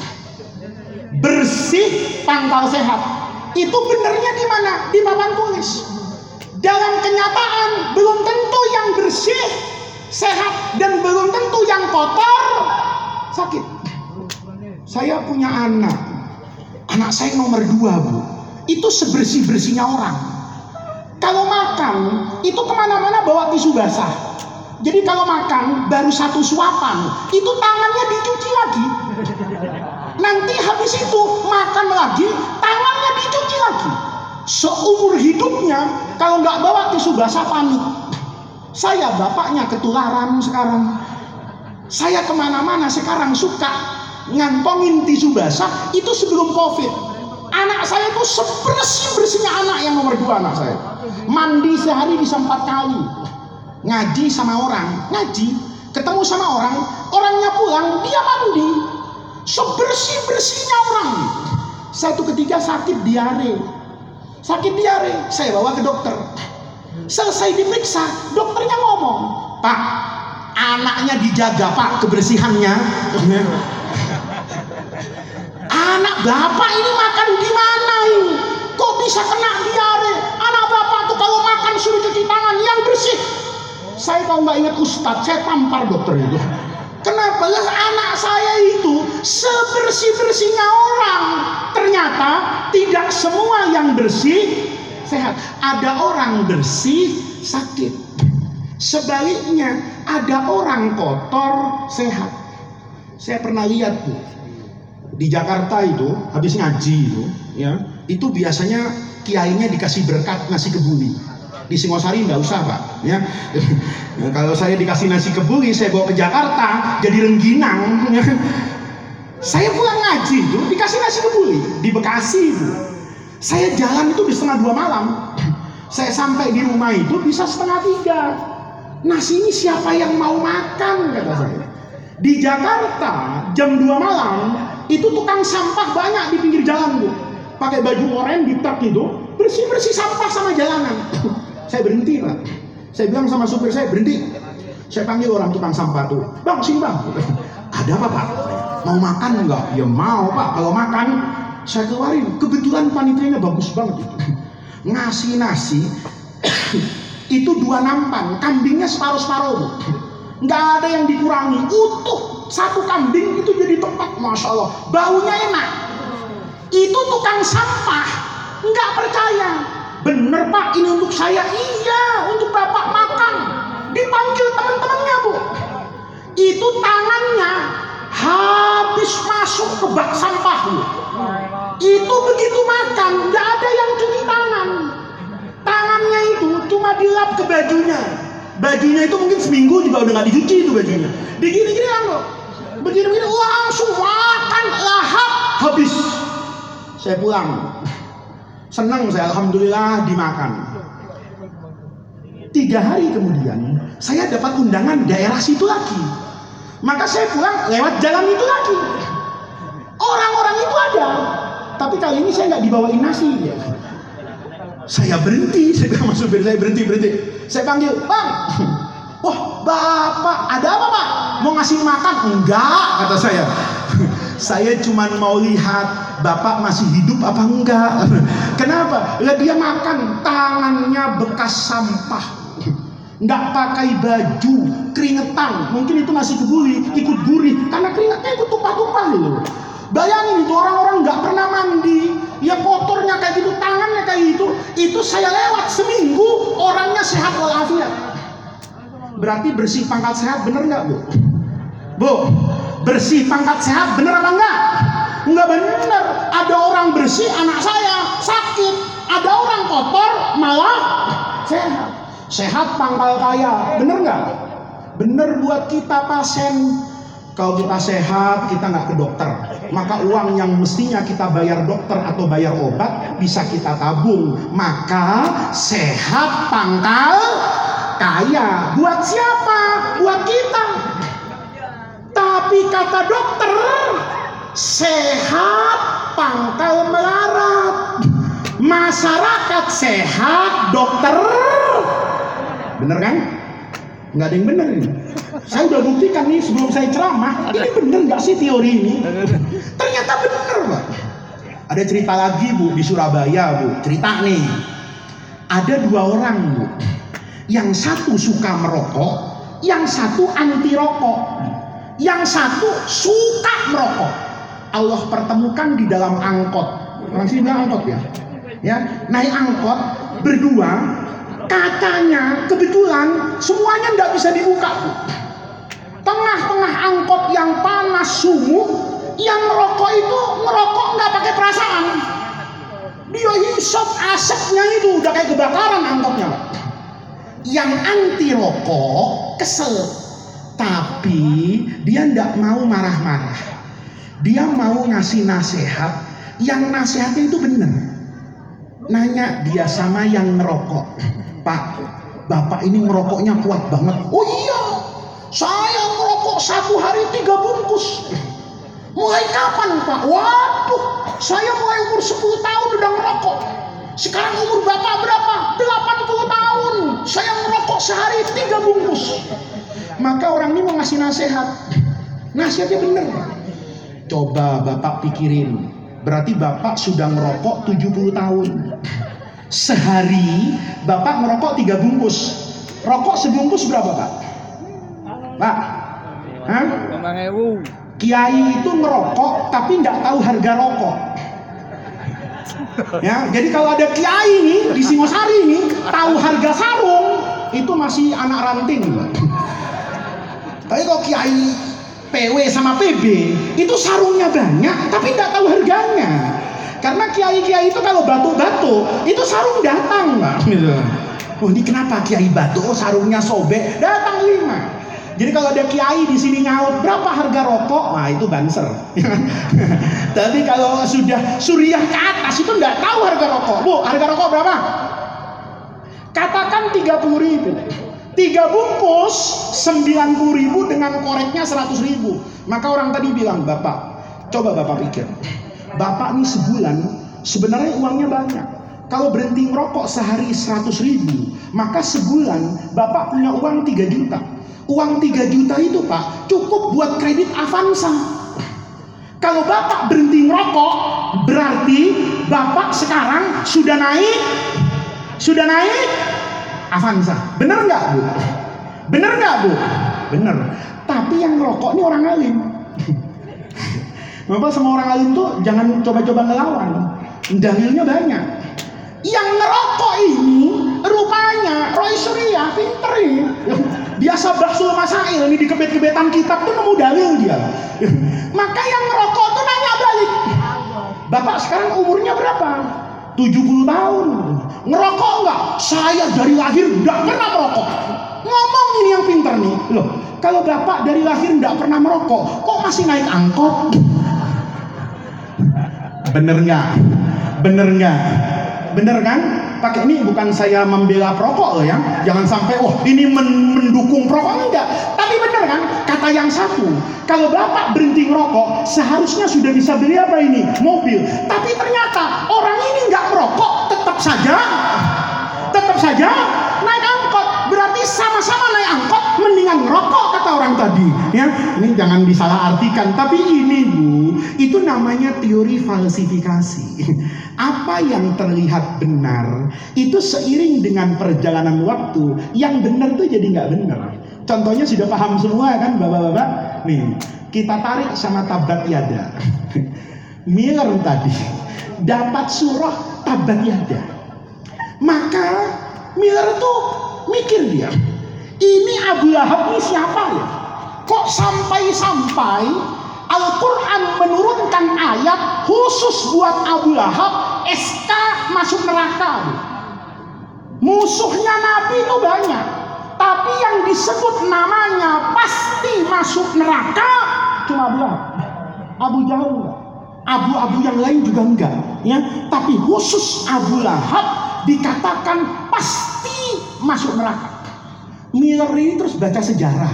Speaker 1: Bersih pangkal sehat. Itu benernya di mana? Di papan tulis. Dalam kenyataan belum tentu yang bersih sehat dan belum tentu yang kotor sakit. Saya punya anak, anak saya nomor dua bu, itu sebersih bersihnya orang. Kalau makan itu ke mana-mana bawa tisu basah. Jadi kalau makan baru satu suapan, itu tangannya dicuci lagi. Nanti habis itu makan lagi, tangannya dicuci lagi. Seumur hidupnya kalau nggak bawa tisu basah panik. Saya bapaknya ketularan sekarang. Saya ke mana-mana sekarang suka ngantongin tisu basah itu sebelum covid. Anak saya itu sebersih bersihnya anak yang nomor dua anak saya. Mandi sehari bisa empat kali. Ngaji sama orang, ngaji. Ketemu sama orang, orangnya pulang, dia mandi. Sebersih bersihnya orang. Satu ketiga sakit diare. Sakit diare, saya bawa ke dokter. Selesai diperiksa, dokternya ngomong, Pak, anaknya dijaga Pak kebersihannya. Anak bapak ini makan di mana ini? Kok bisa kena diare? Anak bapak tuh kalau makan suruh cuci tangan yang bersih. Saya kalau nggak ingat ustadz, saya tampar dokter itu. Kenapa? Lah anak saya itu sebersih bersihnya orang. Ternyata tidak semua yang bersih sehat. Ada orang bersih sakit. Sebaliknya ada orang kotor sehat. Saya pernah lihat tuh di Jakarta itu habis ngaji itu ya itu biasanya kiainya dikasih berkat nasi kebuli di Singosari nggak usah pak ya kalau saya dikasih nasi kebuli saya bawa ke Jakarta jadi rengginang ya. Saya pulang ngaji itu dikasih nasi kebuli di Bekasi itu saya jalan itu di setengah dua malam. Saya sampai di rumah itu bisa setengah tiga. Nasi ini siapa yang mau makan kata saya. Di Jakarta jam 2 malam itu tukang sampah banyak di pinggir jalan bu. Pakai baju oranye di truk itu bersih bersih sampah sama jalanan. Saya berhenti pak. Saya bilang sama supir saya berhenti. Saya panggil orang tukang sampah tuh bang sini bang. Ada apa pak mau makan enggak ya mau pak. Kalau makan saya keluarin. Kebetulan panitianya bagus banget itu. Ngasih nasi itu dua nampan. Kambingnya separuh separuh bu. Nggak ada yang dikurangi. Utuh. Satu kambing itu jadi tempat masya Allah. Baunya enak. Itu tukang sampah. Nggak percaya. Bener pak. Ini untuk saya? Iya untuk bapak makan. Dipanggil teman-temannya bu. Itu tangannya habis masuk ke bak sampah itu begitu makan nggak ada yang cuci tangan. Tangannya itu cuma dilap ke bajunya. Bajunya itu mungkin seminggu juga udah nggak dicuci itu bajunya. Digini-gini loh begini-begini langsung makan lahap habis. Saya pulang. Senang saya alhamdulillah dimakan. Tiga hari kemudian saya dapat undangan daerah situ lagi maka saya pulang lewat jalan itu lagi. Orang-orang itu ada. Tapi kali ini saya nggak dibawain nasi. Ya. saya berhenti. Saya bilang mas supir saya berhenti berhenti. Saya panggil bang wah bapak ada apa pak? Mau ngasih makan? Enggak kata saya. Saya cuma mau lihat bapak masih hidup apa enggak. Kenapa? Lah dia makan tangannya bekas sampah nggak pakai baju keringetan. Mungkin itu nasi kebuli ikut gurih. Karena keringetnya ikut tumpah-tumpah gitu bayangin itu orang-orang nggak pernah mandi. Ya kotornya kayak gitu tangannya kayak gitu. Itu saya lewat seminggu orangnya sehat walafiat. Berarti bersih pangkat sehat bener nggak bu? Bu bersih pangkat sehat bener apa enggak enggak bener. Ada orang bersih anak saya sakit. Ada orang kotor malah sehat sehat pangkal kaya. Bener nggak? Bener buat kita pasien. Kalau kita sehat kita nggak ke dokter. Maka uang yang mestinya kita bayar dokter atau bayar obat bisa kita tabung. Maka sehat pangkal kaya. Buat siapa? Buat kita. Tapi kata dokter sehat pangkal melarat. Masyarakat sehat dokter Bener kan? Nggak ada yang bener ini. Saya udah buktikan nih sebelum saya ceramah, ini bener nggak sih teori ini? Ternyata bener Pak. Ada cerita lagi Bu di Surabaya Bu, cerita nih. Ada dua orang Bu. Yang satu suka merokok, yang satu anti rokok. Yang satu suka merokok. Allah pertemukan di dalam angkot. Sini bilang angkot ya. Ya, naik angkot berdua Katanya kebetulan semuanya tidak bisa dibuka. Tengah-tengah angkot yang panas sumuk, yang merokok itu ngerokok nggak pakai perasaan. Dia hisap asapnya itu udah kayak kebakaran angkotnya. Yang anti rokok kesel, tapi dia tidak mau marah-marah. Dia mau ngasih nasihat, yang nasihatnya itu benar. Nanya dia sama yang merokok Pak, Bapak ini merokoknya kuat banget. Oh iya, saya merokok satu hari tiga bungkus. Mulai kapan Pak? Waduh, saya mulai umur 10 tahun udah merokok. Sekarang umur Bapak berapa? 80 tahun. Saya merokok sehari tiga bungkus. Maka orang ini mau ngasih nasihat. Nasihatnya benar. Coba Bapak pikirin. Berarti Bapak sudah merokok 70 tahun. Sehari Bapak merokok tiga bungkus. Rokok sebungkus berapa Pak? Pak? Hah? Kiai itu ngerokok tapi nggak tahu harga rokok. Ya, jadi kalau ada kiai nih di Singosari ini tahu harga sarung itu masih anak ranting. Tapi kalau kiai PW sama PB itu sarungnya banyak tapi nggak tahu harganya. Karena kiai-kiai itu kalau batu-batu itu sarung datang, Pak. Gitu. Oh ini kenapa kiai batu? Oh sarungnya sobek, datang lima. Jadi kalau ada kiai di sini nyaut berapa harga rokok, nah itu banser. Tapi kalau sudah suriah ke atas itu nggak tahu harga rokok. Bu, harga rokok berapa? Katakan 30 ribu. Tiga bungkus 90 ribu dengan koreknya 100 ribu. Maka orang tadi bilang, Bapak, coba Bapak pikir. Bapak nih sebulan sebenarnya uangnya banyak. Kalau berhenti merokok sehari 100 ribu, maka sebulan Bapak punya uang 3 juta. Uang 3 juta itu Pak cukup buat kredit Avanza. Kalau Bapak berhenti merokok, berarti Bapak sekarang sudah naik, sudah naik Avanza. Bener nggak Bu? Bener nggak Bu? Bener. Tapi yang merokok ini orang alim. Bapak sama orang alim tuh jangan coba-coba ngelawan. Dalilnya banyak. Yang ngerokok ini rupanya Roy Surya pinter. Biasa bahsul masail ini di kebet-kebetan kitab tuh nemu dalil dia. Maka yang ngerokok tuh nanya balik. Bapak sekarang umurnya berapa? 70 tahun. Ngerokok enggak? Saya dari lahir enggak pernah merokok. Ngomong ini yang pinter nih. Loh, kalau bapak dari lahir enggak pernah merokok, kok masih naik angkot? Bener nggak? Bener nggak? Bener kan? Pakai ini bukan saya membela perokok loh ya. Jangan sampai wah ini men mendukung perokok enggak. Tapi bener kan? Kata yang satu, kalau bapak berhenti merokok, seharusnya sudah bisa beli apa ini? Mobil. Tapi ternyata orang ini nggak merokok, tetap saja, tetap saja. Berarti sama-sama naik angkot, mendingan ngerokok kata orang tadi. Ya, ini jangan disalahartikan. Tapi ini bu, itu namanya teori falsifikasi. Apa yang terlihat benar itu seiring dengan perjalanan waktu, yang benar tuh jadi nggak benar. Contohnya sudah paham semua kan bapak-bapak? Nih, kita tarik sama tabat yada. Miller tadi dapat surah tabat yada. Maka Miller tuh mikir dia, ini Abu Lahab ini siapa ya? Kok sampai-sampai Al-Quran menurunkan ayat khusus buat Abu Lahab SK masuk neraka. Musuhnya Nabi itu banyak. Tapi yang disebut namanya pasti masuk neraka cuma Abu Lahab. Abu Jahal Abu-abu yang lain juga enggak. Ya, tapi khusus Abu Lahab dikatakan pasti masuk neraka. Miller ini terus baca sejarah.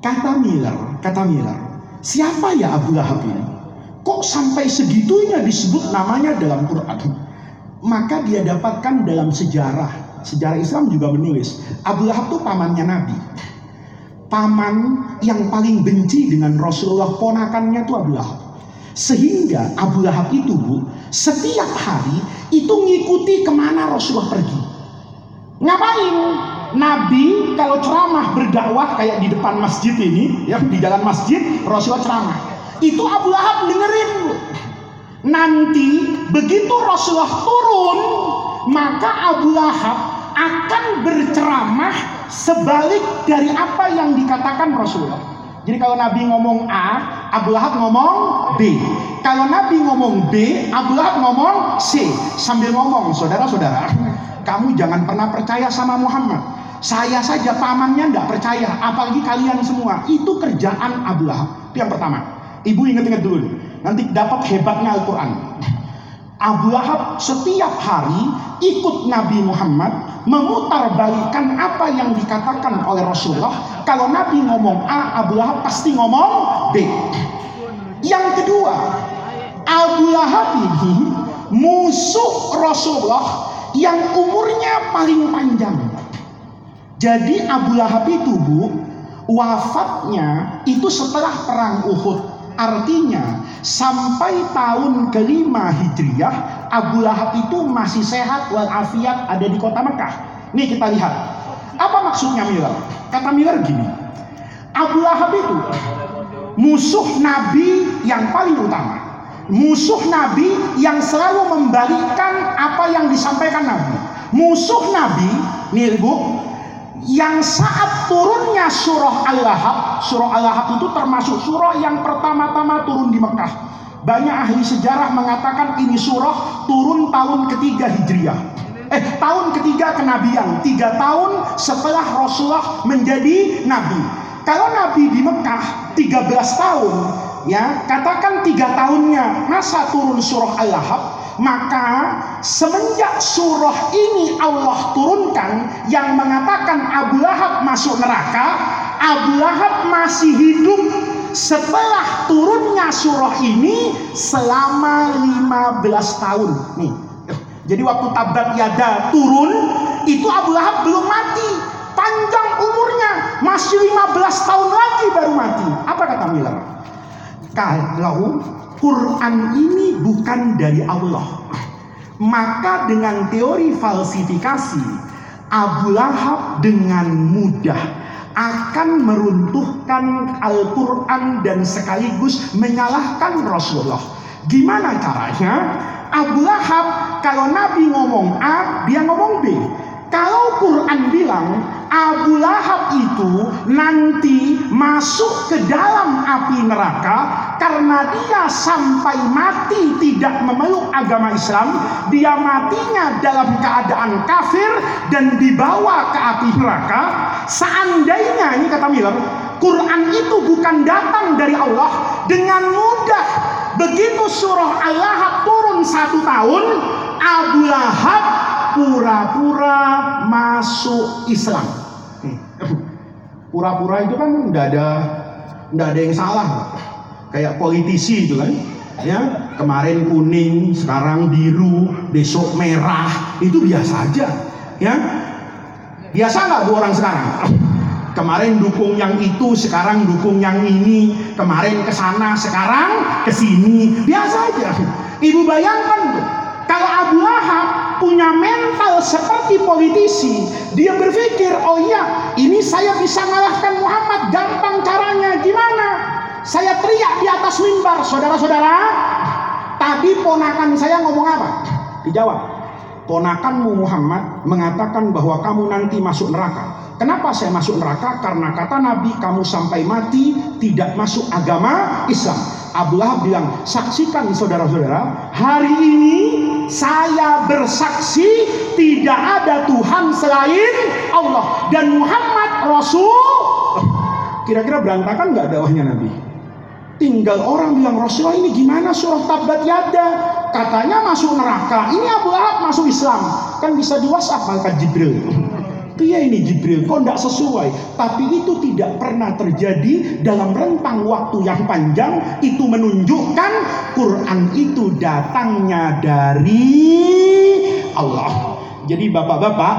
Speaker 1: Kata Miller, kata Miller, siapa ya Abu Lahab ini? Kok sampai segitunya disebut namanya dalam Quran? Maka dia dapatkan dalam sejarah sejarah Islam juga menulis Abu Lahab itu pamannya Nabi. Paman yang paling benci dengan Rasulullah ponakannya itu Abu Lahab. Sehingga Abu Lahab itu bu, setiap hari itu ngikuti ke mana Rasulullah pergi. Ngapain? Nabi kalau ceramah berdakwah kayak di depan masjid ini, ya di jalan masjid Rasulullah ceramah. Itu Abu Lahab dengerin. Nanti begitu Rasulullah turun, maka Abu Lahab akan berceramah sebalik dari apa yang dikatakan Rasulullah. Jadi kalau Nabi ngomong A, Abu Lahab ngomong B. Kalau Nabi ngomong B, Abu Lahab ngomong C. Sambil ngomong, saudara-saudara, kamu jangan pernah percaya sama Muhammad. Saya saja pamannya tidak percaya, apalagi kalian semua. Itu kerjaan Abu Lahab. Itu yang pertama. Ibu ingat-ingat dulu. Nanti dapat hebatnya Al-Quran. Abu Lahab setiap hari ikut Nabi Muhammad memutarbalikkan apa yang dikatakan oleh Rasulullah. Kalau Nabi ngomong A, Abu Lahab pasti ngomong B. Yang kedua, Abu Lahab ini musuh Rasulullah yang umurnya paling panjang. Jadi Abu Lahab itu bu, wafatnya itu setelah perang Uhud. Artinya sampai tahun kelima Hijriah Abu Lahab itu masih sehat walafiat ada di kota Mekah. Nih kita lihat. Apa maksudnya Miller? Kata Miller gini. Abu Lahab itu musuh Nabi yang paling utama. Musuh Nabi yang selalu membalikkan apa yang disampaikan Nabi. Musuh Nabi, nih Ibu, yang saat turunnya surah Al-Lahab, surah Al-Lahab itu termasuk surah yang pertama-tama turun di Mekah. Banyak ahli sejarah mengatakan ini surah turun tahun ketiga Hijriah. Eh, tahun ketiga kenabian, tiga tahun setelah Rasulullah menjadi nabi. Kalau nabi di Mekah 13 tahun, ya katakan tiga tahunnya masa turun surah Al-Lahab, maka semenjak surah ini Allah turunkan yang mengatakan Abu Lahab masuk neraka, Abu Lahab masih hidup setelah turunnya surah ini selama 15 tahun. Nih. Jadi waktu tabat yada turun, itu Abu Lahab belum mati. Panjang umurnya, masih 15 tahun lagi baru mati. Apa kata Miller? Kalau Quran ini bukan dari Allah. Maka dengan teori falsifikasi, Abu Lahab dengan mudah akan meruntuhkan Al-Quran dan sekaligus menyalahkan Rasulullah. Gimana caranya? Abu Lahab kalau Nabi ngomong A, dia ngomong B. Kalau Quran bilang Abu Lahab itu nanti masuk ke dalam api neraka karena dia sampai mati tidak memeluk agama Islam, dia matinya dalam keadaan kafir dan dibawa ke api neraka. Seandainya ini kata Miller, Quran itu bukan datang dari Allah dengan mudah. Begitu surah Al-Lahab turun satu tahun, Abu Lahab pura-pura masuk Islam. Pura-pura itu kan tidak ada tidak ada yang salah. Kayak politisi itu kan. Ya, kemarin kuning, sekarang biru, besok merah, itu biasa aja. Ya. Biasa nggak bu orang sekarang? Kemarin dukung yang itu, sekarang dukung yang ini. Kemarin ke sana, sekarang ke sini. Biasa aja. Ibu bayangkan tuh, kalau Abu Lahab punya mental seperti politisi, dia berpikir, oh iya, ini saya bisa mengalahkan Muhammad, gampang caranya, gimana? Saya teriak di atas mimbar, saudara-saudara. Tadi ponakan saya ngomong apa? Dijawab. Ponakanmu Muhammad mengatakan bahwa kamu nanti masuk neraka. Kenapa saya masuk neraka? Karena kata Nabi kamu sampai mati tidak masuk agama Islam. Abu Lahab bilang, saksikan saudara-saudara, hari ini saya bersaksi tidak ada Tuhan selain Allah dan Muhammad Rasul. Kira-kira berantakan nggak dakwahnya Nabi? Tinggal orang bilang Rasulullah ini gimana surah tabat yada Katanya masuk neraka. Ini Abu Lahab masuk Islam. Kan bisa di whatsapp malaikat Jibril. Iya ini Jibril, kok tidak sesuai? Tapi itu tidak pernah terjadi Dalam rentang waktu yang panjang. Itu menunjukkan Quran itu datangnya dari Allah. Jadi bapak-bapak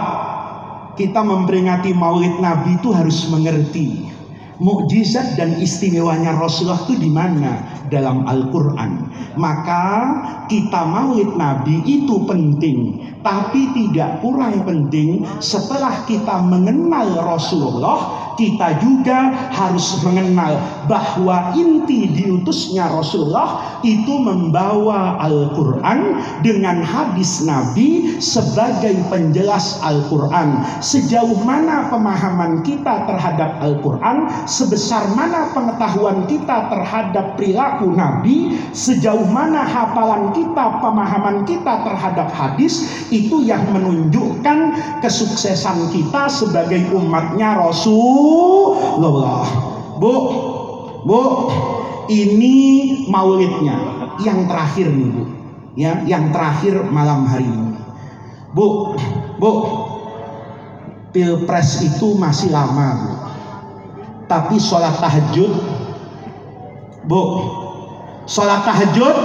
Speaker 1: kita memperingati Maulid Nabi itu harus mengerti mukjizat dan istimewanya Rasulullah itu di mana dalam Al-Qur'an. Maka kita maulid Nabi itu penting, tapi tidak kurang penting setelah kita mengenal Rasulullah kita juga harus mengenal bahwa inti diutusnya Rasulullah itu membawa Al-Quran dengan hadis Nabi sebagai penjelas Al-Quran. Sejauh mana pemahaman kita terhadap Al-Quran, sebesar mana pengetahuan kita terhadap perilaku Nabi, sejauh mana hafalan kita, pemahaman kita terhadap hadis, itu yang menunjukkan kesuksesan kita sebagai umatnya Rasul Allah. Bu, Bu, ini maulidnya yang terakhir nih, Bu. Ya, yang terakhir malam hari ini. Bu, Bu, Pilpres itu masih lama, Bu. Tapi sholat tahajud, Bu, sholat tahajud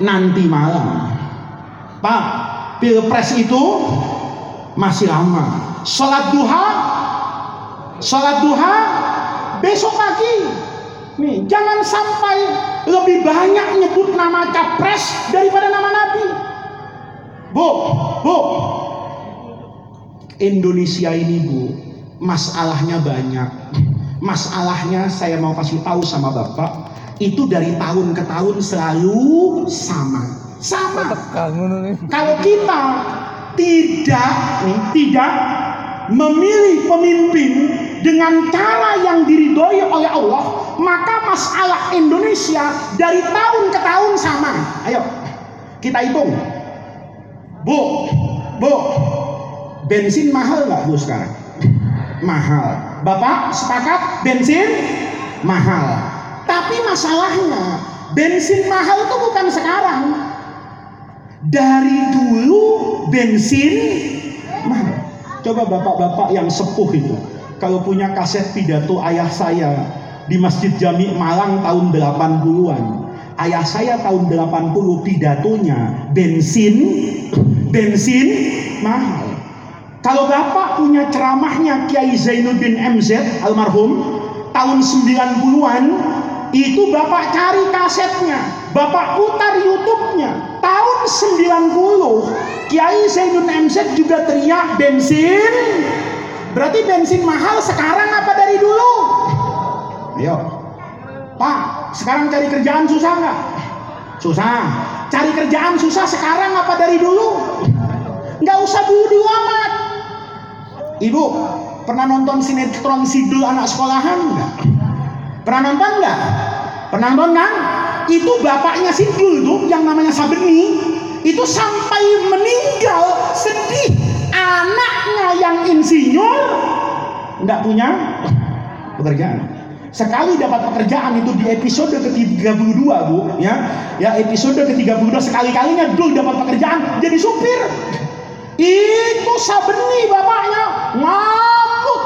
Speaker 1: nanti malam. Pak, Pilpres itu masih lama. Sholat duha Sholat duha besok pagi. Nih, jangan sampai lebih banyak nyebut nama capres daripada nama nabi. Bu, bu. Indonesia ini, Bu, masalahnya banyak. Masalahnya saya mau kasih tahu sama Bapak, itu dari tahun ke tahun selalu sama. Sama. Kalau kita tidak nih, tidak memilih pemimpin dengan cara yang diridhoi oleh Allah, maka masalah Indonesia dari tahun ke tahun sama. Ayo, kita hitung. Bu, bu, bensin mahal nggak bu sekarang? Mahal. Bapak sepakat bensin mahal. Tapi masalahnya bensin mahal itu bukan sekarang. Dari dulu bensin mahal. Coba bapak-bapak yang sepuh itu kalau punya kaset pidato ayah saya di Masjid Jami Malang tahun 80-an. Ayah saya tahun 80 pidatonya bensin bensin mahal. Kalau Bapak punya ceramahnya Kiai Zainuddin MZ almarhum tahun 90-an itu Bapak cari kasetnya, Bapak putar YouTube-nya. Tahun 90 Kiai Zainuddin MZ juga teriak bensin Berarti bensin mahal sekarang apa dari dulu? Ayo. Pak, sekarang cari kerjaan susah nggak? Susah. Cari kerjaan susah sekarang apa dari dulu? Nggak usah dulu amat. Ibu, pernah nonton sinetron Sidul anak sekolahan nggak? Pernah nonton nggak? Pernah nonton kan? Itu bapaknya Sidul tuh yang namanya Sabeni itu sampai meninggal sedih anaknya yang insinyur nggak punya pekerjaan. Sekali dapat pekerjaan itu di episode ke-32 Bu, ya. Ya, episode ke-32 sekali-kalinya dul dapat pekerjaan jadi supir. Itu Sabeni bapaknya ngamuk.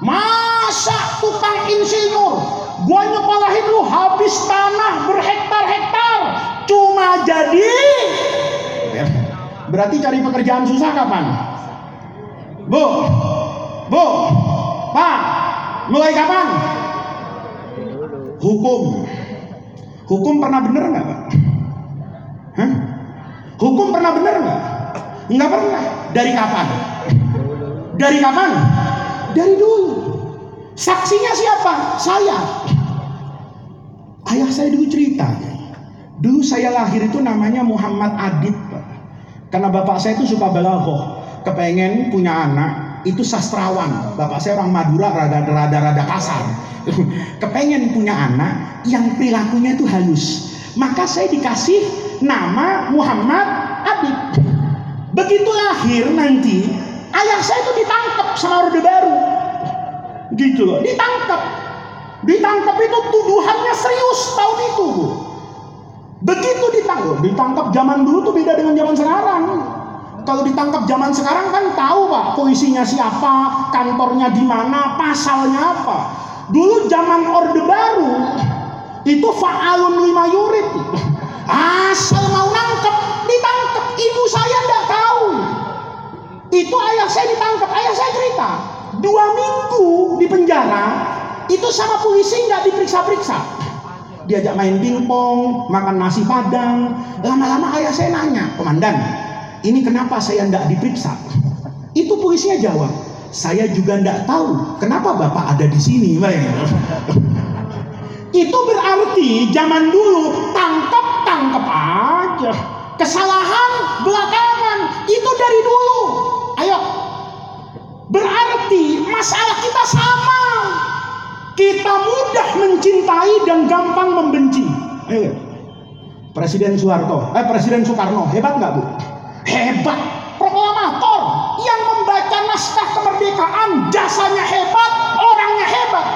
Speaker 1: Masa tukang insinyur gua nyekolahin lu habis tanah berhektar-hektar cuma jadi Berarti cari pekerjaan susah kapan? Bu, bu, pak, mulai kapan? Hukum. Hukum pernah bener nggak pak? Hah? Hukum pernah bener nggak? Nggak pernah. Dari kapan? Dari kapan? Dari dulu. Saksinya siapa? Saya. Ayah saya dulu cerita. Dulu saya lahir itu namanya Muhammad Adit, Pak. Karena bapak saya itu suka balaghah, kepengen punya anak itu sastrawan. Bapak saya orang Madura rada-rada kasar. kepengen punya anak yang perilakunya itu halus. Maka saya dikasih nama Muhammad Adib. Begitu lahir nanti, ayah saya itu ditangkap sama Orde Baru. Gitu loh, ditangkap. Ditangkap itu tuduhannya serius tahun itu, Bu. Begitu ditangkap, ditangkap zaman dulu tuh beda dengan zaman sekarang. Kalau ditangkap zaman sekarang kan tahu pak polisinya siapa, kantornya di mana, pasalnya apa. Dulu zaman orde baru itu fa'alun lima yurid. Asal mau nangkep, ditangkap. Ibu saya nggak tahu. Itu ayah saya ditangkap, ayah saya cerita. Dua minggu di penjara, itu sama polisi nggak diperiksa-periksa. Diajak main pingpong, makan nasi padang. Lama-lama ayah saya nanya, komandan, ini kenapa saya nggak diperiksa? Itu polisinya jawab, saya juga nggak tahu kenapa bapak ada di sini. Itu berarti zaman dulu tangkap tangkap aja. Kesalahan belakangan itu dari dulu. Ayo. Berarti masalah kita sama. Kita mudah mencintai dan gampang membenci. Ayo. Presiden Soeharto, eh Presiden Soekarno, hebat nggak bu? Hebat. Proklamator yang membaca naskah kemerdekaan, jasanya hebat, orangnya hebat.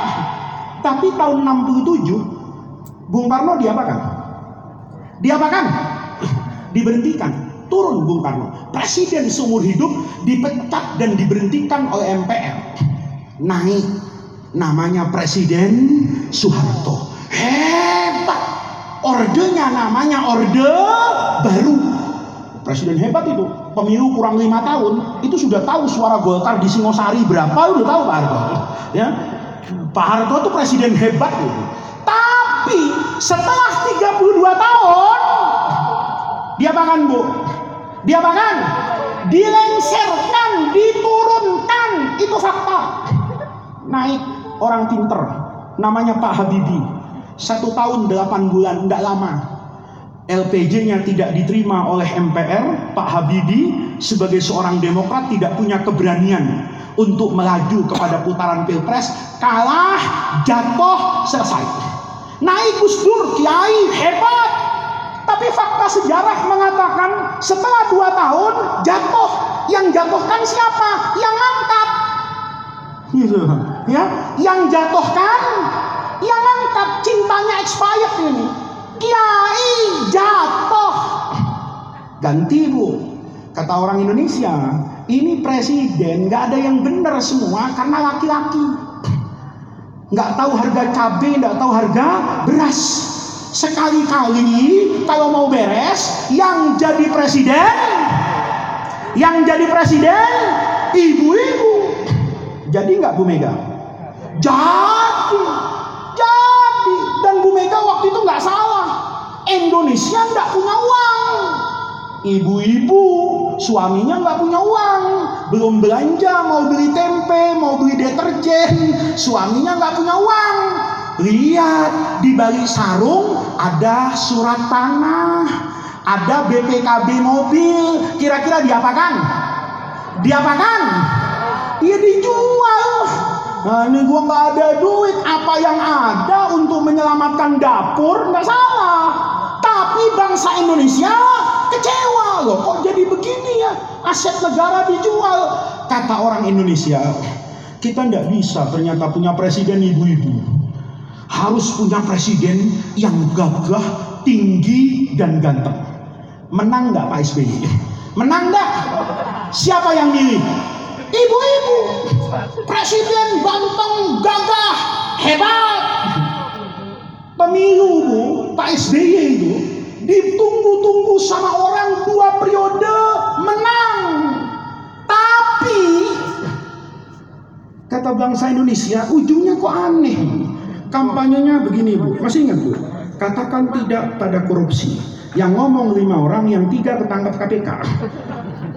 Speaker 1: Tapi tahun 67, Bung Karno diapakan? Diapakan? Diberhentikan. Turun Bung Karno. Presiden seumur hidup dipecat dan diberhentikan oleh MPR. Naik namanya Presiden Soeharto. Hebat. Ordenya namanya orde baru. Presiden hebat itu. Pemilu kurang lima tahun, itu sudah tahu suara Golkar di Singosari berapa, udah tahu Pak Harto. Ya, Pak Harto itu presiden hebat gitu. Tapi setelah 32 tahun diapakan Bu? Diapakan? Dilengserkan, diturunkan. Itu fakta. Naik orang pinter namanya Pak Habibie. Satu tahun delapan bulan, tidak lama. LPJ-nya tidak diterima oleh MPR, Pak Habibie sebagai seorang demokrat tidak punya keberanian untuk melaju kepada putaran pilpres, kalah, jatuh, selesai. Naik Gus Dur, Kiai, hebat. Tapi fakta sejarah mengatakan setelah dua tahun jatuh. Yang jatuhkan siapa? Yang angkat. Gitu. Ya, yang jatuhkan, yang angkat cintanya expired ini. Kiai jatuh. Ganti bu. Kata orang Indonesia, ini presiden nggak ada yang benar semua karena laki-laki. Nggak tahu harga cabai, nggak tahu harga beras. Sekali-kali kalau mau beres, yang jadi presiden, yang jadi presiden, ibu-ibu. Jadi nggak Bu Mega? Jadi, jadi. Dan Bu Mega waktu itu nggak salah. Indonesia nggak punya uang. Ibu-ibu, suaminya nggak punya uang, belum belanja, mau beli tempe, mau beli deterjen, suaminya nggak punya uang. Lihat di balik sarung ada surat tanah, ada BPKB mobil. Kira-kira diapakan? Diapakan? Dia dijual. Nah, ini gua nggak ada duit. Apa yang ada untuk menyelamatkan dapur nggak salah. Tapi bangsa Indonesia kecewa loh. Kok jadi begini ya? Aset negara dijual. Kata orang Indonesia, kita nggak bisa ternyata punya presiden ibu-ibu. Harus punya presiden yang gagah, tinggi, dan ganteng. Menang nggak Pak SBY? Menang nggak? Siapa yang milih? Ibu-ibu. Presiden ganteng, gagah, hebat. Pemilu bu, Pak SBY itu ditunggu-tunggu sama orang dua periode menang. Tapi kata bangsa Indonesia ujungnya kok aneh. Kampanyenya begini bu, masih ingat bu? Katakan tidak pada korupsi. Yang ngomong lima orang, yang tiga ketangkap KPK.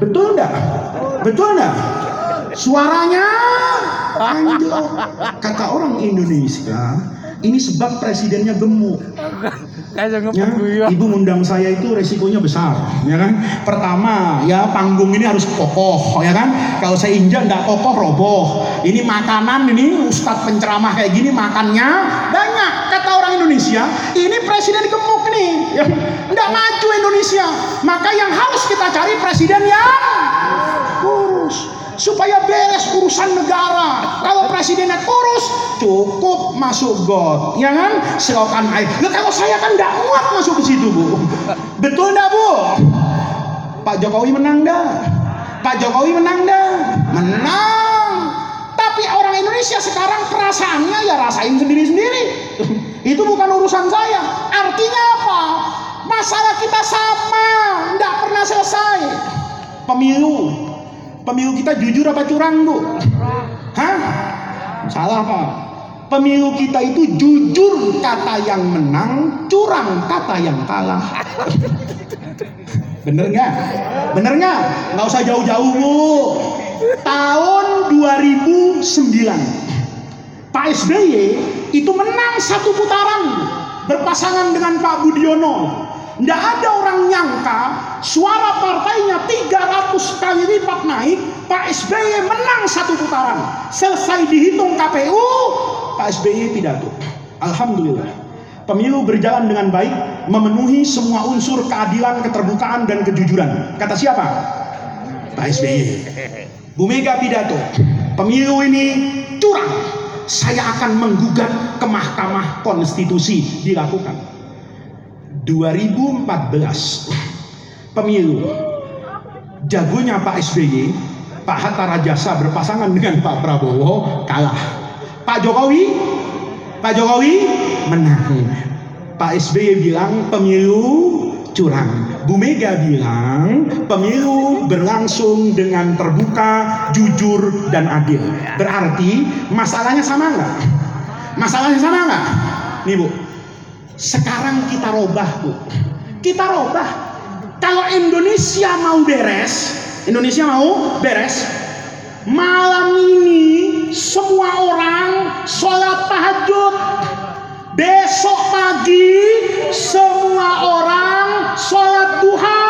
Speaker 1: Betul enggak? Betul enggak? Suaranya anjlok. Kata orang Indonesia, ini sebab presidennya gemuk. Ya, ibu ngundang saya itu resikonya besar, ya kan? Pertama, ya panggung ini harus kokoh, ya kan? Kalau saya injak nggak kokoh roboh. Ini makanan ini ustadz penceramah kayak gini makannya banyak. Kata orang Indonesia, ini presiden gemuk nih, ya, nggak maju Indonesia. Maka yang harus kita cari presiden yang kurus supaya beres urusan negara. Kalau presidennya kurus, cukup masuk got, ya kan? Selokan air. Nah, kalau saya kan nggak muat masuk ke situ, bu. Betul nggak, bu? Pak Jokowi menang dah. Pak Jokowi menang dah. Menang. Tapi orang Indonesia sekarang perasaannya ya rasain sendiri-sendiri. Itu bukan urusan saya. Artinya apa? Masalah kita sama, nggak pernah selesai. Pemilu Pemilu kita jujur apa curang bu? Hah? Salah pak. Pemilu kita itu jujur kata yang menang, curang kata yang kalah. Bener nggak? Bener nggak? Nggak usah jauh-jauh bu. Tahun 2009 Pak SBY itu menang satu putaran berpasangan dengan Pak Budiono. Tidak ada orang nyangka suara partainya 300 kali lipat naik, Pak SBY menang satu putaran. Selesai dihitung KPU, Pak SBY pidato. Alhamdulillah. Pemilu berjalan dengan baik, memenuhi semua unsur keadilan, keterbukaan, dan kejujuran. Kata siapa? Pak SBY. Bu Mega pidato. Pemilu ini curang, saya akan menggugat ke Mahkamah Konstitusi dilakukan. 2014 pemilu jagonya Pak SBY, Pak Hatta Rajasa berpasangan dengan Pak Prabowo kalah. Pak Jokowi, Pak Jokowi menang. Pak SBY bilang pemilu curang. Bu Mega bilang pemilu berlangsung dengan terbuka, jujur, dan adil. Berarti masalahnya sama nggak? Masalahnya sama nggak? Nih bu, sekarang kita robah bu. Kita robah. Kalau Indonesia mau beres, Indonesia mau beres, malam ini semua orang sholat tahajud. Besok pagi semua orang sholat duha.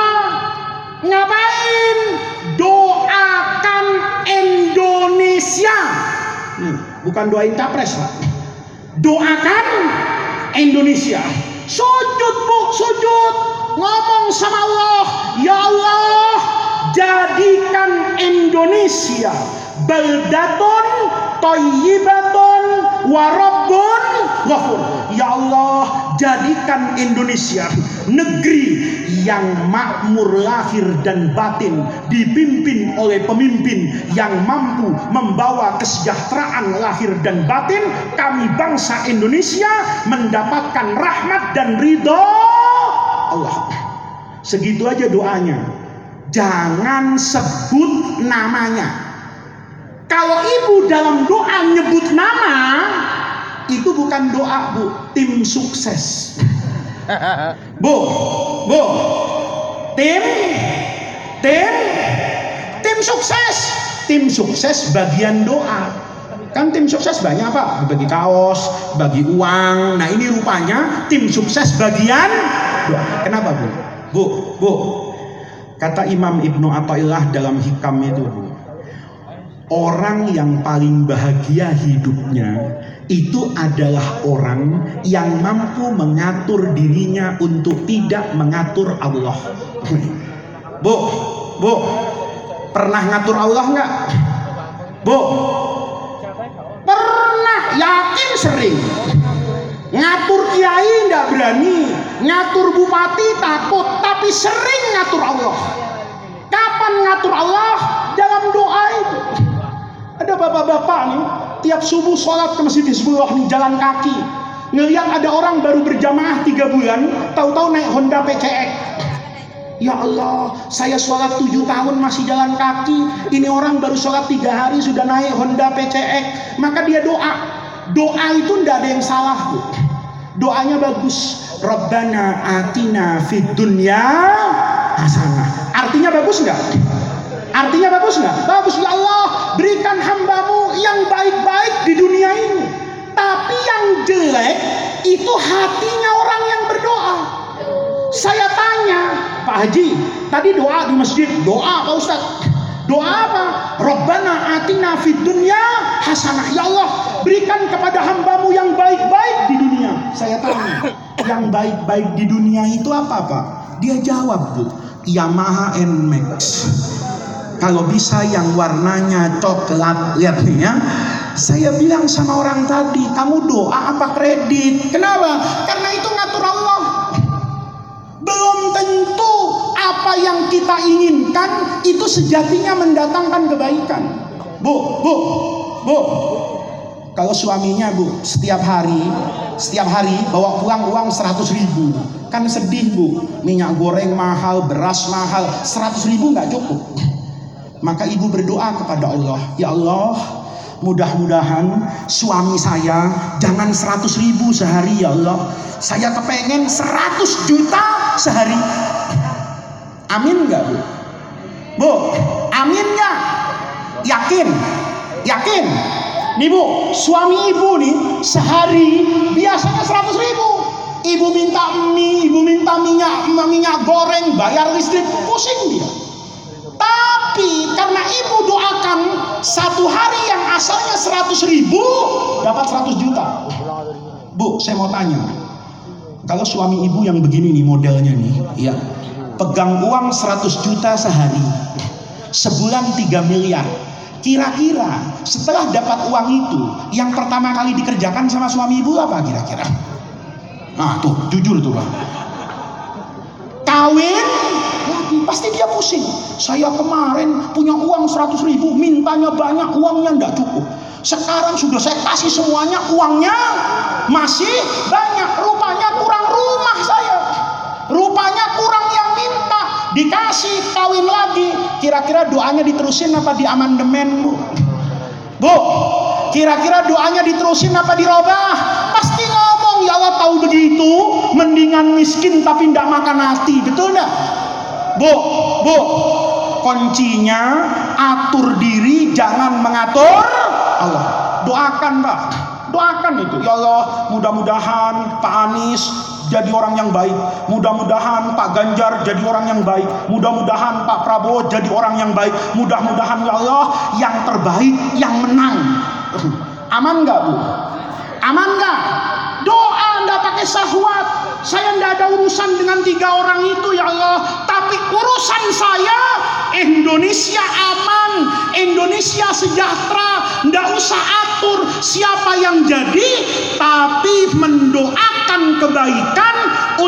Speaker 1: Ngapain? Doakan Indonesia. Hmm, bukan doain capres, Pak. Doakan Indonesia. Sujud, Bu, sujud. Ngomong sama Allah, "Ya Allah, jadikan Indonesia baldatun thayyibatun wa rabbun ghafur. Ya Allah, jadikan Indonesia negeri yang makmur lahir dan batin dipimpin oleh pemimpin yang mampu membawa kesejahteraan lahir dan batin. Kami bangsa Indonesia mendapatkan rahmat dan ridho Allah. Segitu aja doanya. Jangan sebut namanya. Kalau ibu dalam doa nyebut nama, itu bukan doa bu, tim sukses. Bu, bu, tim, tim, tim sukses, tim sukses bagian doa. Kan tim sukses banyak apa? Bagi kaos, bagi uang. Nah ini rupanya tim sukses bagian doa. Kenapa bu? Bu, bu. Kata Imam Ibnu Athaillah dalam hikam itu bu orang yang paling bahagia hidupnya itu adalah orang yang mampu mengatur dirinya untuk tidak mengatur Allah. Bu, bu, pernah ngatur Allah nggak? Bu, pernah, yakin sering. Ngatur kiai nggak berani, ngatur bupati takut, tapi sering ngatur Allah. Kapan ngatur Allah? Dalam doa itu. Ada bapak-bapak nih, tiap subuh sholat ke masjid Hizbullah jalan kaki. Ngeliat ada orang baru berjamaah tiga bulan, tahu-tahu naik Honda PCX. Ya Allah, saya sholat tujuh tahun masih jalan kaki. Ini orang baru sholat tiga hari sudah naik Honda PCX. Maka dia doa. Doa itu tidak ada yang salah. Bu. Doanya bagus. Rabbana atina fid dunya hasanah. Artinya bagus nggak? Artinya bagus nggak? Bagus ya Allah berikan hambamu yang baik-baik di dunia ini. Tapi yang jelek itu hatinya orang yang berdoa. Saya tanya Pak Haji, tadi doa di masjid, doa Pak Ustaz. Doa apa? Rabbana atina fid dunya hasanah. Ya Allah, berikan kepada hambamu yang baik-baik di dunia. Saya tanya, yang baik-baik di dunia itu apa Pak? Dia jawab Bu, Yamaha NMAX kalau bisa yang warnanya coklat lihat nih ya. Saya bilang sama orang tadi kamu doa apa kredit? Kenapa? Karena itu ngatur Allah. Belum tentu apa yang kita inginkan itu sejatinya mendatangkan kebaikan. Bu bu bu. Kalau suaminya bu setiap hari setiap hari bawa pulang uang 100 ribu. Kan sedih bu. Minyak goreng mahal beras mahal 100 ribu nggak cukup Maka ibu berdoa kepada Allah, ya Allah, mudah-mudahan suami saya jangan 100 ribu sehari ya Allah. Saya kepengen 100 juta sehari. Amin nggak bu? Bu, amin nggak? Yakin? Yakin? Nih bu, suami ibu nih sehari biasanya 100 ribu. Ibu minta mie, ibu minta minyak, minyak goreng, bayar listrik, pusing dia. Tapi karena ibu doakan satu hari yang asalnya 100 ribu dapat 100 juta. Bu, saya mau tanya. Kalau suami ibu yang begini nih modelnya nih, ya pegang uang 100 juta sehari, sebulan 3 miliar. Kira-kira setelah dapat uang itu, yang pertama kali dikerjakan sama suami ibu apa kira-kira? Nah tuh, jujur tuh bang. Kawin lagi, pasti dia pusing. Saya kemarin punya uang 100 ribu, mintanya banyak, uangnya ndak cukup. Sekarang sudah saya kasih semuanya, uangnya masih banyak. Rupanya kurang rumah saya. Rupanya kurang yang minta. Dikasih kawin lagi. Kira-kira doanya diterusin apa di amandemen bu? Bu, kira-kira doanya diterusin apa dirobah? Pasti ngomong, ya Allah tahu begitu, mendingan miskin tapi ndak makan hati, betul ndak? Bu, bu, kuncinya atur diri, jangan mengatur Allah. Doakan, Pak. Doakan itu. Ya Allah, mudah-mudahan Pak Anies jadi orang yang baik. Mudah-mudahan Pak Ganjar jadi orang yang baik. Mudah-mudahan Pak Prabowo jadi orang yang baik. Mudah-mudahan ya Allah yang terbaik yang menang. Aman nggak bu? Aman nggak? Pakai syahwat. Saya nggak ada urusan dengan tiga orang itu ya Allah. Tapi urusan saya Indonesia aman, Indonesia sejahtera. Nggak usah atur siapa yang jadi, tapi mendoakan kebaikan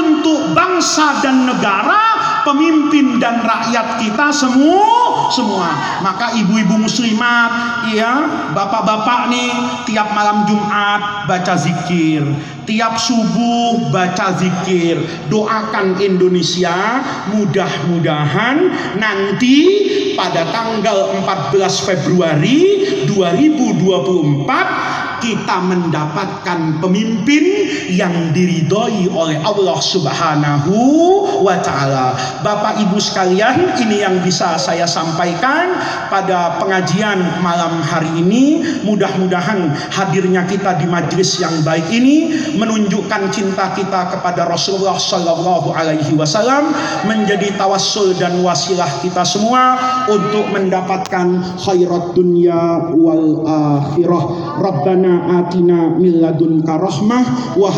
Speaker 1: untuk bangsa dan negara, pemimpin dan rakyat kita semua semua. Maka ibu-ibu muslimat, ya, bapak-bapak nih tiap malam Jumat baca zikir, tiap subuh baca zikir, doakan Indonesia mudah-mudahan nanti pada tanggal 14 Februari 2024 kita mendapatkan pemimpin yang diridhoi oleh Allah Subhanahu wa taala. Bapak Ibu sekalian, ini yang bisa saya sampaikan pada pengajian malam hari ini. Mudah-mudahan hadirnya kita di majlis yang baik ini menunjukkan cinta kita kepada Rasulullah sallallahu alaihi wasallam menjadi tawassul dan wasilah kita semua untuk mendapatkan khairat dunya wal akhirah. Rabbana atina min ladunka rahmah wa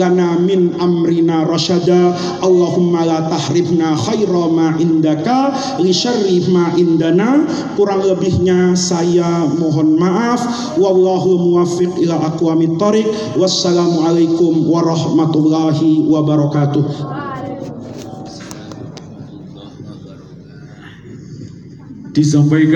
Speaker 1: lana min amrina rasyada Allahumma la tahribna khaira ma indaka li syarri ma indana. Kurang lebihnya saya mohon maaf. Wallahu muwaffiq ila aqwamit thoriq wassalamu alaikum warahmatullahi wabarakatuh.
Speaker 2: Disampaikan